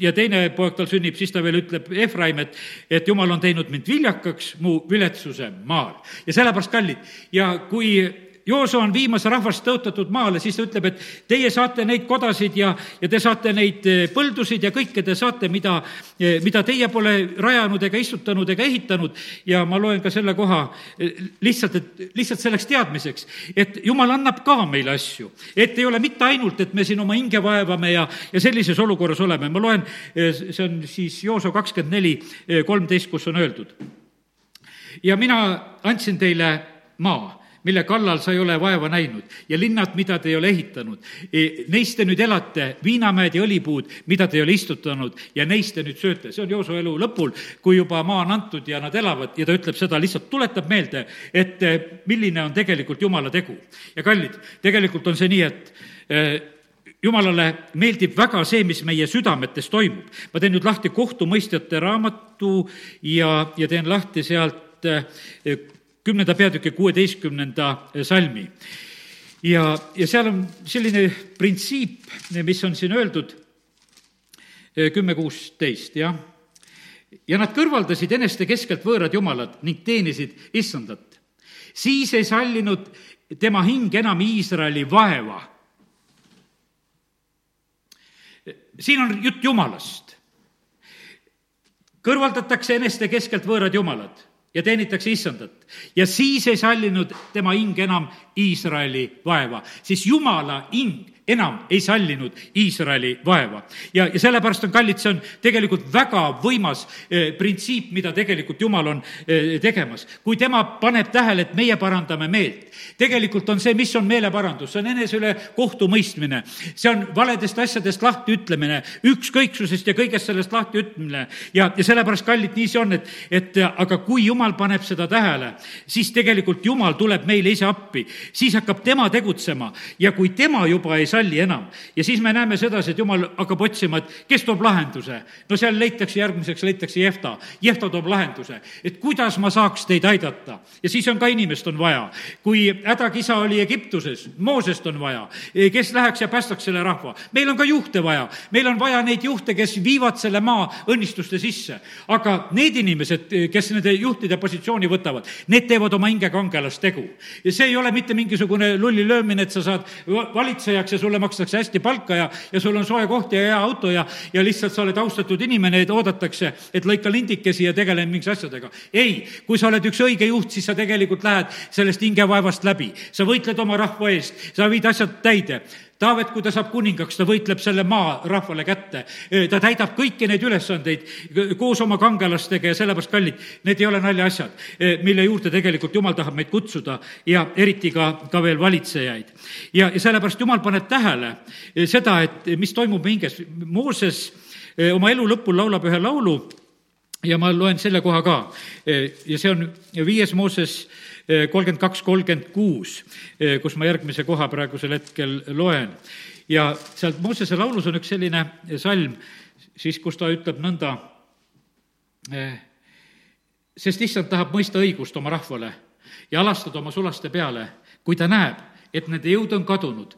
ja teine poeg tal sünnib, siis ta veel ütleb Efraim, et, et jumal on teinud mind viljakaks mu viletsuse maal. ja sellepärast, kallid, ja kui Jooso on viimas rahvast tõotatud maale, siis ta ütleb, et teie saate neid kodasid ja, ja te saate neid eh, põldusid ja kõike te saate, mida, eh, mida teie pole rajanud ega istutanud ega ehitanud. ja ma loen ka selle koha eh, lihtsalt, et lihtsalt selleks teadmiseks, et jumal annab ka meile asju. et ei ole mitte ainult, et me siin oma hinge vaevame ja, ja sellises olukorras oleme. ma loen, see on siis Jooso kakskümmend neli, kolmteist, kus on öeldud. ja mina andsin teile maa mille kallal sa ei ole vaeva näinud ja linnad, mida te ei ole ehitanud. E, neist te nüüd elate, viinamäed ja õlipuud, mida te ei ole istutanud ja neist te nüüd sööte. see on Jooso elu lõpul, kui juba maa on antud ja nad elavad ja ta ütleb seda, lihtsalt tuletab meelde, et e, milline on tegelikult Jumala tegu. ja kallid, tegelikult on see nii, et e, jumalale meeldib väga see, mis meie südametes toimub. ma teen nüüd lahti kohtumõistjate raamatu ja, ja teen lahti sealt kümnenda peatüki kuueteistkümnenda salmi. ja, ja seal on selline printsiip, mis on siin öeldud, eh, kümme kuusteist, jah. ja nad kõrvaldasid eneste keskelt võõrad jumalad ning teenisid issandat. siis ei sallinud tema hing enam Iisraeli vaeva. siin on jutt Jumalast. kõrvaldatakse eneste keskelt võõrad jumalad ja teenitakse issandat. ja siis ei sallinud tema hing enam Iisraeli vaeva, siis Jumala hing enam ei sallinud Iisraeli vaeva. ja, ja sellepärast on kallid, see on tegelikult väga võimas eh, printsiip, mida tegelikult Jumal on eh, tegemas. kui tema paneb tähele, et meie parandame meelt, tegelikult on see, mis on meeleparandus, see on enese üle kohtumõistmine, see on valedest asjadest lahtiütlemine, ükskõiksusest ja kõigest sellest lahtiütlemine. ja, ja sellepärast, kallid, nii see on, et, et aga kui Jumal paneb seda tähele, siis tegelikult Jumal tuleb meile ise appi, siis hakkab tema tegutsema ja kui tema juba ei salli enam. ja siis me näeme sedasi, et jumal hakkab otsima, et kes toob lahenduse. no seal leitakse, järgmiseks leitakse Jehta. Jehta toob lahenduse, et kuidas ma saaks teid aidata. ja siis on ka inimest on vaja. kui hädakisa oli Egiptuses, Moosest on vaja, kes läheks ja päästaks selle rahva. meil on ka juhte vaja, meil on vaja neid juhte, kes viivad selle maa õnnistuste sisse. aga need inimesed, kes nende juhtide positsiooni võtavad, need teevad oma hinge kangelastegu. ja see ei ole mitte mingisugune lulli löömine, et sa saad valitsejaks ja sulle makstakse hästi palka ja, ja sul on soe koht ja hea auto ja, ja lihtsalt sa oled austatud inimene, et oodatakse, et lõika lindikesi ja tegele mingi asjadega. ei, kui sa oled üks õige juht, siis sa tegelikult lähed sellest hingevaevast läbi. sa võitled oma rahva eest, sa viid asjad täide Taavet, kui ta saab kuningaks, ta võitleb selle maa rahvale kätte. ta täidab kõiki neid ülesandeid koos oma kangelastega ja sellepärast, kallid, need ei ole naljaasjad, mille juurde tegelikult Jumal tahab meid kutsuda ja eriti ka, ka veel valitsejaid. ja, ja sellepärast Jumal paneb tähele seda, et mis toimub hinges. Mooses oma elu lõpul laulab ühe laulu ja ma loen selle koha ka ja see on viies Mooses kolmkümmend kaks, kolmkümmend kuus, kus ma järgmise koha praegusel hetkel loen. ja sealt Moosese laulus on üks selline salm, siis kus ta ütleb nõnda, sest issand tahab mõista õigust oma rahvale ja alastada oma sulaste peale, kui ta näeb, et nende jõud on kadunud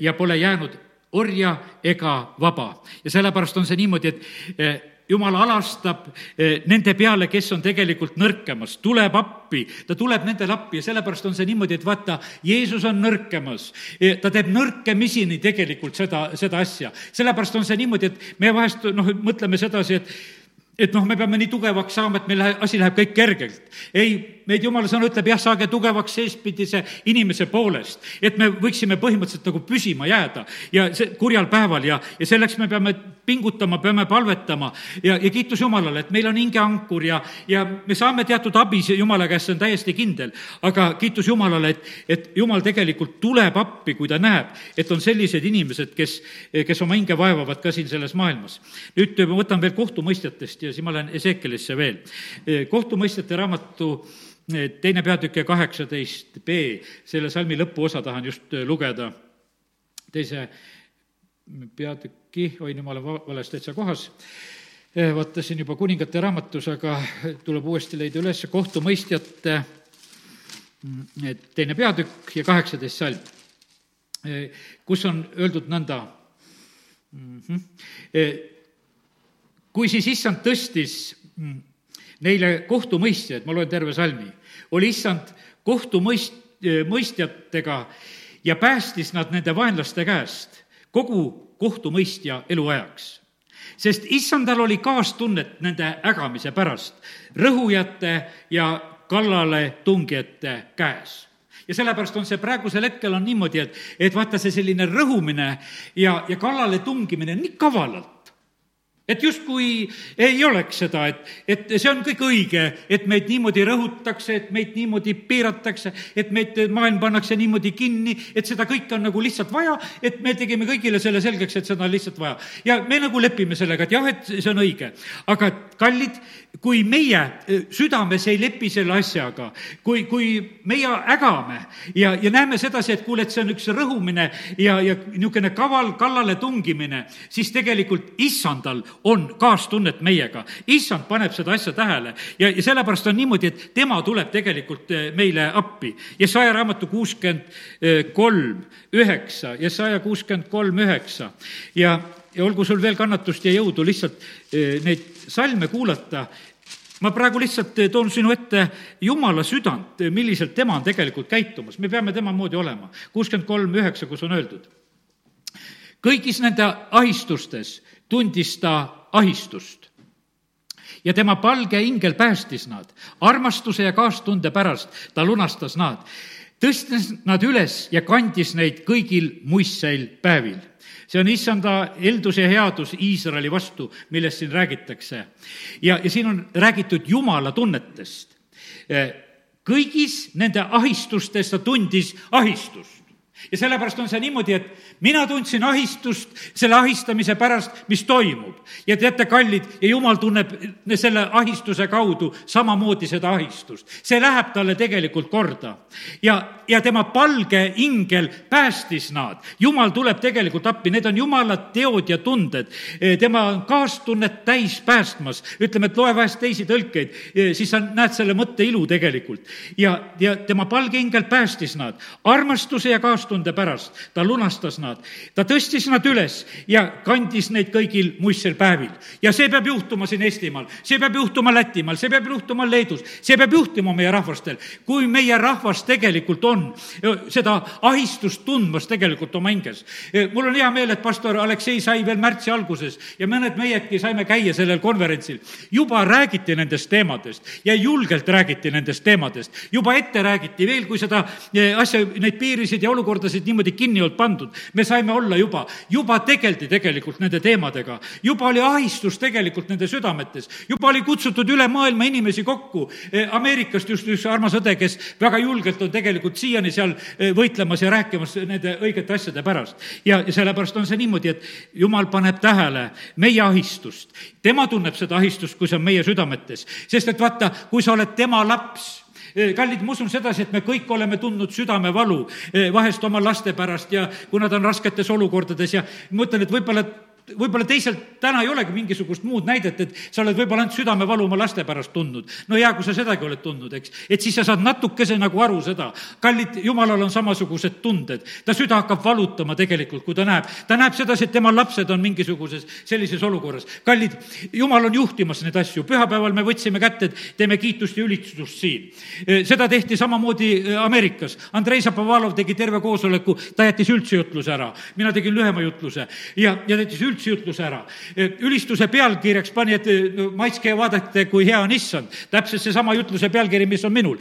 ja pole jäänud orja ega vaba. ja sellepärast on see niimoodi, et jumal alastab eh, nende peale, kes on tegelikult nõrkemas, tuleb appi, ta tuleb nendele appi ja sellepärast on see niimoodi, et vaata, Jeesus on nõrkemas. Eh, ta teeb nõrkemisini tegelikult seda, seda asja. sellepärast on see niimoodi, et me vahest noh, mõtleme sedasi, et et noh, me peame nii tugevaks saama, et meil asi läheb kõik kergelt. ei, meid jumala sõna ütleb, jah, saage tugevaks seespidise inimese poolest. et me võiksime põhimõtteliselt nagu püsima jääda ja see kurjal päeval ja, ja selleks me peame pingutama, peame palvetama ja, ja kiitus Jumalale, et meil on hingeankur ja, ja me saame teatud abi Jumala käest, see on täiesti kindel. aga kiitus Jumalale, et, et Jumal tegelikult tuleb appi, kui ta näeb, et on sellised inimesed, kes, kes oma hinge vaevavad ka siin selles maailmas. nüüd ma võtan veel kohtumõistjatest ja siis ma lähen Ezekielisse veel. kohtumõistjate raamatu teine peatükk ja kaheksateist B, selle salmi lõpuosa tahan just eh, lugeda. teise peatüki, oi, nüüd ma olen vales täitsa kohas eh, vaatasin juba kuningate raamatus, aga tuleb uuesti leida üles kohtumõistjate mm, teine peatükk ja kaheksateist salm, kus on öeldud nõnda mm. -hmm kui siis issand tõstis mm, neile kohtumõistjaid, ma loen terve salmi, oli issand kohtumõist-, kohtumõistjatega ja päästis nad nende vaenlaste käest kogu kohtumõistja eluajaks. Sest issandal oli kaastunnet nende ägamise pärast, rõhujate ja kallaletungijate käes. Ja sellepärast on see praegusel hetkel on niimoodi, et, et vaata, see selline rõhumine ja, ja kallale tungimine nii kavalalt, et justkui ei oleks seda, et, et see on kõik õige, et meid niimoodi rõhutakse, et meid niimoodi piiratakse, et meid, maailm pannakse niimoodi kinni, et seda kõike on nagu lihtsalt vaja, et me tegime kõigile selle selgeks, et seda on lihtsalt vaja. ja me nagu lepime sellega, et jah, et see on õige. aga kallid, kui meie eh, südames ei lepi selle asjaga, kui, kui meie ägame ja, ja näeme sedasi, et kuule, et see on üks rõhumine ja, ja niisugune kaval kallale tungimine, siis tegelikult issandal on kaastunnet meiega. issand paneb seda asja tähele ja, ja sellepärast on niimoodi, et tema tuleb tegelikult eh, meile appi. Jesaja raamatu kuuskümmend kolm, üheksa, Jesaja kuuskümmend kolm, üheksa ja, ja olgu sul veel kannatust ja jõudu lihtsalt eh, neid salme kuulata ma praegu lihtsalt toon sinu ette Jumala südant, milliselt tema on tegelikult käitumas, me peame tema moodi olema. kuuskümmend kolm üheksa, kus on öeldud. kõigis nende ahistustes tundis ta ahistust ja tema palge ingel päästis nad. armastuse ja kaastunde pärast ta lunastas nad, tõstis nad üles ja kandis neid kõigil muistseil päevil see on issanda heldus ja headus Iisraeli vastu, millest siin räägitakse. ja, ja siin on räägitud Jumala tunnetest. kõigis nende ahistustes ta tundis ahistust ja sellepärast on see niimoodi, et mina tundsin ahistust selle ahistamise pärast, mis toimub. ja teate, kallid, ja jumal tunneb selle ahistuse kaudu samamoodi seda ahistust. see läheb talle tegelikult korda. ja, ja tema palge ingel päästis nad. jumal tuleb tegelikult appi, need on jumala teod ja tunded. tema on kaastunnet täis päästmas. ütleme, et loe vahest teisi tõlkeid, siis sa näed selle mõtte ilu tegelikult. ja, ja tema palge ingel päästis nad armastuse ja kaastunde pärast. ta lunastas nad, ta tõstis nad üles ja kandis neid kõigil muistsel päevil. ja see peab juhtuma siin Eestimaal, see peab juhtuma Lätimaal, see peab juhtuma Leedus, see peab juhtuma meie rahvastel. kui meie rahvas tegelikult on seda ahistust tundmas tegelikult oma hinges. mul on hea meel, et pastor Aleksei sai veel märtsi alguses ja mõned meiedki saime käia sellel konverentsil. juba räägiti nendest teemadest ja julgelt räägiti nendest teemadest. juba ette räägiti veel, kui seda eh, asja, neid piirisid ja olukordasid niimoodi kinni olnud pandud. me saime olla juba, juba tegeldi tegelikult nende teemadega. juba oli ahistus tegelikult nende südametes. juba oli kutsutud üle maailma inimesi kokku. Eh, Ameerikast just üks armas õde, kes väga julgelt on tegelikult siiani seal eh, võitlemas ja rääkimas nende õigete asjade pärast. ja, sellepärast on see niimoodi, et jumal paneb tähele meie ahistust. tema tunneb seda ahistust, kui see on meie südametes. sest et vaata, kui sa oled tema laps, kallid, ma usun sedasi, et me kõik oleme tundnud südamevalu eh, vahest oma laste pärast ja kui nad on rasketes olukordades ja ma ütlen, et võib-olla võib-olla teisel täna ei olegi mingisugust muud näidet, et sa oled võib-olla ainult südamevalu oma laste pärast tundnud. no hea, kui sa sedagi oled tundnud, eks. et siis sa saad natukese nagu aru seda. kallid, jumalal on samasugused tunded. ta süda hakkab valutama tegelikult, kui ta näeb. ta näeb sedasi, et tema lapsed on mingisuguses sellises olukorras. kallid, jumal on juhtimas neid asju. pühapäeval me võtsime kätte, et teeme kiitust ja ülistust siin. seda tehti samamoodi Ameerikas. Andrei Zapovalov tegi terve koosoleku, ta jättis üldse jutluse ära. mina tegin lühema jutluse ja, ja jättis üldse üldjutluse ära. ülistuse pealkirjaks pani, et no, maitske ja vaadake, kui hea on issand. täpselt seesama jutluse pealkiri, mis on minul.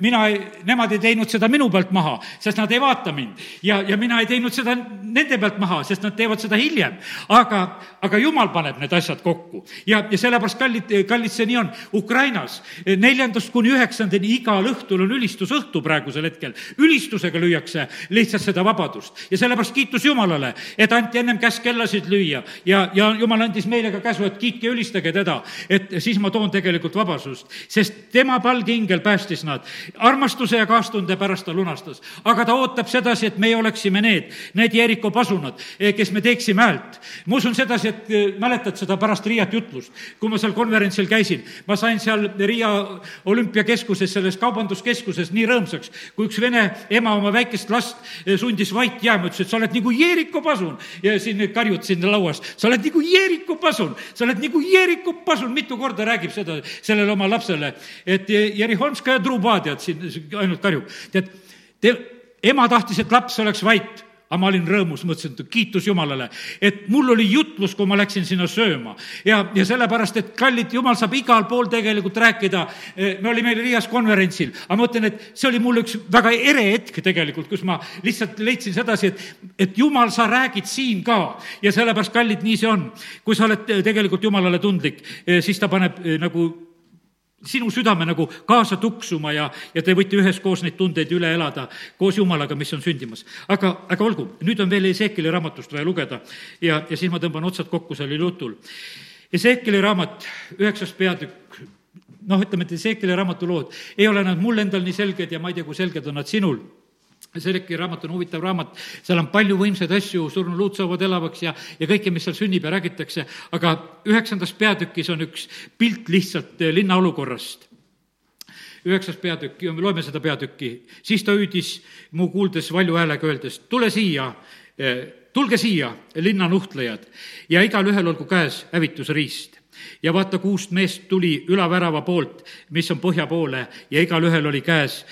mina, nemad ei teinud seda minu pealt maha, sest nad ei vaata mind. ja, ja mina ei teinud seda nende pealt maha, sest nad teevad seda hiljem. aga, aga jumal paneb need asjad kokku. ja, ja sellepärast, kallid, kallid, see nii on. Ukrainas neljandast kuni üheksandani igal õhtul on ülistusõhtu praegusel hetkel. ülistusega lüüakse lihtsalt seda vabadust ja sellepärast kiitus Jumalale, et anti ennem käsk kellasid lüüa viia ja, ja jumal andis meile ka käsu, et kiitke ja ülistage teda, et siis ma toon tegelikult vabasust, sest tema palgingel päästis nad. armastuse ja kaastunde pärast ta lunastas, aga ta ootab sedasi, et meie oleksime need, need Jeriko pasunad, eh, kes me teeksime häält. ma usun sedasi, et eh, mäletad seda pärast Riiat jutlust, kui ma seal konverentsil käisin, ma sain seal Riia olümpiakeskuses, selles kaubanduskeskuses nii rõõmsaks, kui üks vene ema oma väikest last eh, sundis vait jääma, ütles, et sa oled nagu Jeriko pasun ja siin karjud siin lauas, sa oled nagu Jeeriku pasun, sa oled nagu Jeeriku pasun, mitu korda räägib seda sellele oma lapsele, et Jerihonskaja truba, tead, siin ainult karjub. tead, te, ema tahtis, et laps oleks vait aga ma olin rõõmus, mõtlesin, et kiitus Jumalale, et mul oli jutlus, kui ma läksin sinna sööma. ja, ja sellepärast, et kallid, Jumal saab igal pool tegelikult rääkida. me olime Riias konverentsil, aga ma ütlen, et see oli mul üks väga ere hetk tegelikult, kus ma lihtsalt leidsin sedasi, et, et Jumal, sa räägid siin ka. ja sellepärast, kallid, nii see on. kui sa oled tegelikult Jumalale tundlik, siis ta paneb nagu sinu südame nagu kaasa tuksuma ja, ja te võite üheskoos neid tundeid üle elada koos Jumalaga, mis on sündimas. aga, aga olgu, nüüd on veel Ezekieli raamatust vaja lugeda ja, ja siis ma tõmban otsad kokku sellel jutul. Ezekieli raamat, üheksas peatükk, noh, ütleme, et Ezekieli raamatu lood ei ole nad mul endal nii selged ja ma ei tea, kui selged on nad sinul Sereki raamat on huvitav raamat, seal on palju võimsaid asju, surnud saavad elavaks ja, ja kõike, mis seal sünnib ja räägitakse, aga üheksandas peatükis on üks pilt lihtsalt eh, linna olukorrast. üheksas peatükk, loeme seda peatükki, siis ta hüüdis mu kuuldes valju häälega öeldes, tule siia, eh, tulge siia, linna nuhtlejad, ja igalühel olgu käes hävitusriist ja vaata, kuust meest tuli ülavärava poolt, mis on põhja poole ja igalühel oli käes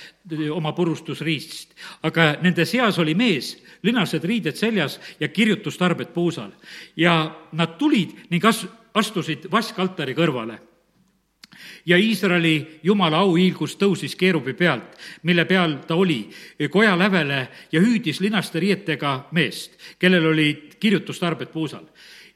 oma purustusriist. aga nende seas oli mees, linased riided seljas ja kirjutustarbed puusal. ja nad tulid ning as-, astusid vaskaltari kõrvale ja Iisraeli jumala auhiilgus tõusis keerubi pealt, mille peal ta oli, koja lävele ja hüüdis linaste riietega meest, kellel olid kirjutustarbed puusal.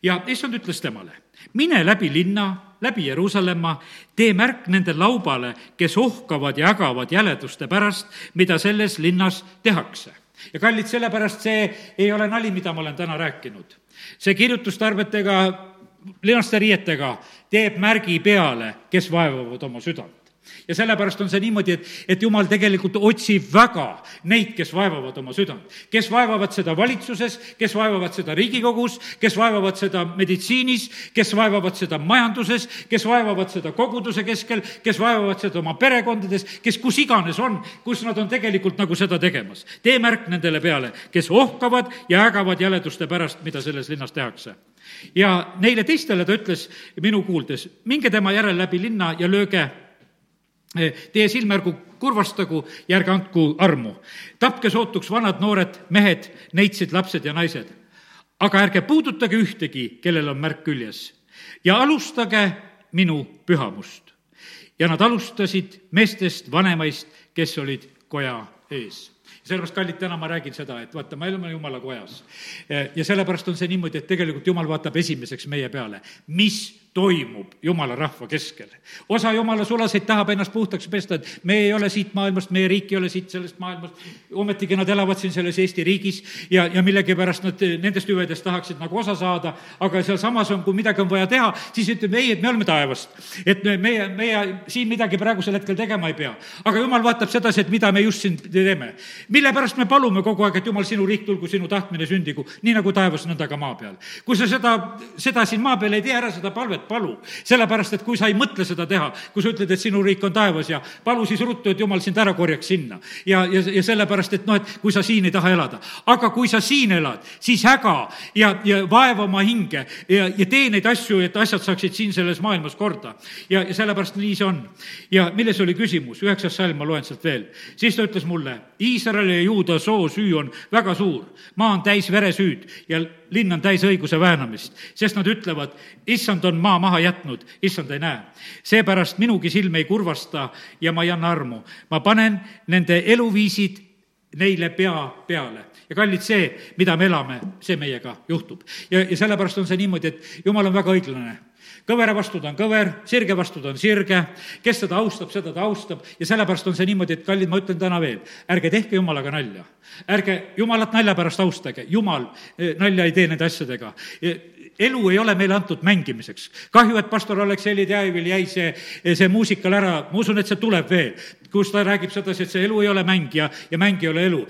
Ja issand ütles temale, mine läbi linna, läbi Jeruusalemma, tee märk nende laubale, kes ohkavad ja ägavad jäleduste pärast, mida selles linnas tehakse. ja kallid, sellepärast see ei ole nali, mida ma olen täna rääkinud. see kirjutustarbetega, linaste riietega teeb märgi peale, kes vaevavad oma südant ja sellepärast on see niimoodi, et, et jumal tegelikult otsib väga neid, kes vaevavad oma südant. kes vaevavad seda valitsuses, kes vaevavad seda Riigikogus, kes vaevavad seda meditsiinis, kes vaevavad seda majanduses, kes vaevavad seda koguduse keskel, kes vaevavad seda oma perekondades, kes kus iganes on, kus nad on tegelikult nagu seda tegemas. tee märk nendele peale, kes ohkavad ja ägavad jäleduste pärast, mida selles linnas tehakse ja neile teistele ta ütles minu kuuldes, minge tema järel läbi linna ja lööge Eh, teie silmärgu kurvastagu ja ärge andku armu. tapke sootuks vanad noored mehed, neitsid lapsed ja naised. aga ärge puudutage ühtegi, kellel on märk küljes. ja alustage minu pühamust. ja nad alustasid meestest vanemaist, kes olid koja ees sellepärast, kallid, täna ma räägin seda, et vaata, me oleme jumala kojas. Eh, ja sellepärast on see niimoodi, et tegelikult jumal vaatab esimeseks meie peale, mis toimub jumala rahva keskel. osa jumala sulaseid tahab ennast puhtaks pesta, et me ei ole siit maailmast, meie riik ei ole siit sellest maailmast, ometigi nad elavad siin selles Eesti riigis ja, ja millegipärast nad nendest hüvedest tahaksid nagu osa saada, aga sealsamas on, kui midagi on vaja teha, siis ütleme ei, et me oleme taevast. et meie, meie siin midagi praegusel hetkel tegema ei pea. aga jumal vaatab sedasi, et mida me just siin teeme. mille pärast me palume kogu aeg, et jumal, sinu riik tulgu, sinu tahtmine sündigu, nii nagu taevas, nõnda ka maa peal. kui sa seda, seda siin maa peal ei tee ära, seda palvet, et palu. sellepärast, et kui sa ei mõtle seda teha, kui sa ütled, et sinu riik on taevas ja palu siis ruttu, et jumal sind ära korjaks sinna. ja, ja, ja sellepärast, et noh, et kui sa siin ei taha elada. aga kui sa siin elad, siis häga ja, ja vaeva oma hinge ja, ja tee neid asju, et asjad saaksid siin selles maailmas korda. ja, ja sellepärast nii see on. ja milles oli küsimus, üheksas salm, ma loen sealt veel. siis ta ütles mulle, Iisraeli ja Juuda soo süü on väga suur, maa on täis veresüüd ja linn on täis õiguse väänamist, sest nad ütlevad, issand on maa maha jätnud, issand ei näe. seepärast minugi silm ei kurvasta ja ma ei anna armu. ma panen nende eluviisid neile pea peale. ja kallid, see, mida me elame, see meiega juhtub. ja, ja sellepärast on see niimoodi, et jumal on väga õiglane kõvera vastu ta on kõver, sirge vastu ta on sirge, kes seda austab, seda ta austab. Ja sellepärast on see niimoodi, et kallid, ma ütlen täna veel, ärge tehke jumalaga nalja. ärge jumalat nalja pärast austage, jumal eh, nalja ei tee nende asjadega elu ei ole meile antud mängimiseks. kahju, et pastor Aleksei Teajevil jäi see, see muusikal ära, ma usun, et see tuleb veel, kus ta räägib sedasi, et see elu ei ole mäng ja, ja mäng ei ole elu.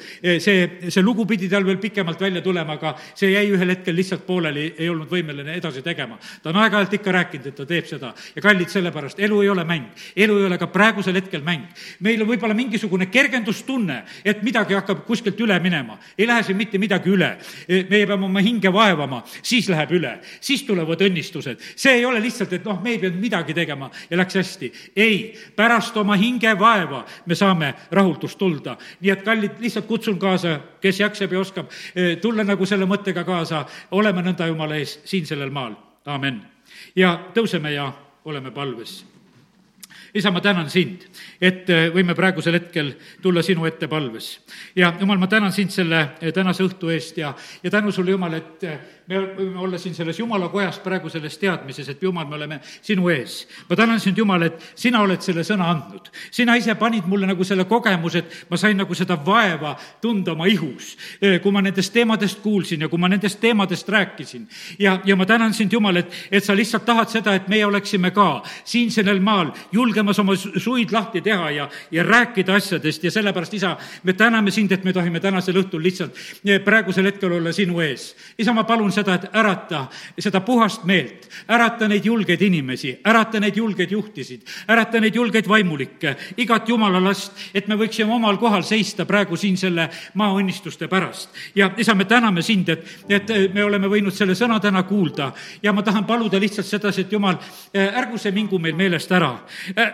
see, see lugu pidi tal veel pikemalt välja tulema, aga see jäi ühel hetkel lihtsalt pooleli, ei olnud võimeline edasi tegema. ta on aeg-ajalt ikka rääkinud, et ta teeb seda ja kallid sellepärast, elu ei ole mäng. elu ei ole ka praegusel hetkel mäng. meil on võib-olla mingisugune kergendustunne, et midagi hakkab kuskilt üle minema. ei lähe siin mitte midagi üle. meie peame oma hinge vaevama, siis läheb üle üle, siis tulevad õnnistused. see ei ole lihtsalt, et noh, me ei pidanud midagi tegema ja läks hästi. ei, pärast oma hingevaeva me saame rahuldust tulda. nii et kallid, lihtsalt kutsun kaasa, kes jaksab ja oskab, eh, tulla nagu selle mõttega kaasa, oleme nõnda Jumala ees siin sellel maal, amin. ja tõuseme ja oleme palves isa, ma tänan sind, et äh, võime praegusel hetkel tulla sinu ette palves. ja jumal, ma tänan sind selle äh, tänase õhtu eest ja, ja tänu sulle, Jumal, et me võime olla siin selles Jumala kojas praegu selles teadmises, et Jumal, me oleme sinu ees. ma tänan sind, Jumal, et sina oled selle sõna andnud. sina ise panid mulle nagu selle kogemuse, et ma sain nagu seda vaeva tunda oma ihus, kui ma nendest teemadest kuulsin ja kui ma nendest teemadest rääkisin. ja, ja ma tänan sind, Jumal, et, et sa lihtsalt tahad seda, et meie oleksime ka siin sellel maal julgemas oma suid lahti teha ja, ja rääkida asjadest ja sellepärast, isa, me täname sind, et me tohime tänasel õhtul lihtsalt eh, praegusel hetkel olla sinu ees. isa, ma palun seda, et ärata seda puhast meelt, ärata neid julgeid inimesi, ärata neid julgeid juhtisid, ärata neid julgeid vaimulikke, igat jumala last, et me võiksime omal kohal seista praegu siin selle maaõnnistuste pärast. ja isa, me täname sind, et, et me oleme võinud selle sõna täna kuulda ja ma tahan paluda lihtsalt sedasi, et jumal, eh, ärgu see mingu meil meelest ära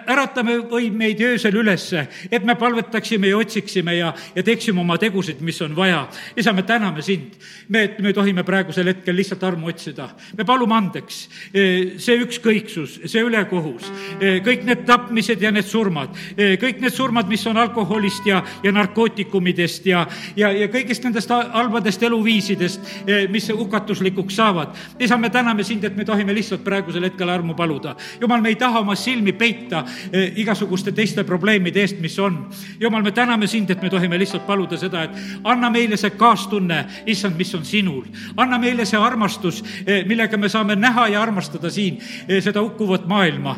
äratame või meid öösel ülesse, et me palvetaksime ja otsiksime ja, ja teeksime oma tegusid, mis on vaja. isa, me täname sind. me, me tohime praegusel hetkel lihtsalt armu otsida. me palume andeks e, see ükskõiksus, see ülekohus, e, kõik need tapmised ja need surmad, e, kõik need surmad, mis on alkoholist ja, ja narkootikumidest ja, ja, ja kõigist nendest halbadest eluviisidest, mis hukatuslikuks saavad. isa, me täname sind, et me tohime lihtsalt praegusel hetkel armu paluda. jumal, me ei taha oma silmi peita igasuguste teiste probleemide eest, mis on. jumal, me täname sind, et me tohime lihtsalt paluda seda, et anna meile see kaastunne, issand, mis on sinul. anna meile see armastus, eh, millega me saame näha ja armastada siin eh, seda hukkuvat maailma,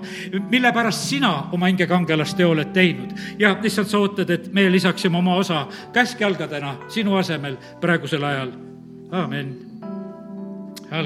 mille pärast sina oma hingekangelast teo oled teinud. ja issand, sa ootad, et meie lisaksime oma osa käskjalgadena sinu asemel praegusel ajal. amin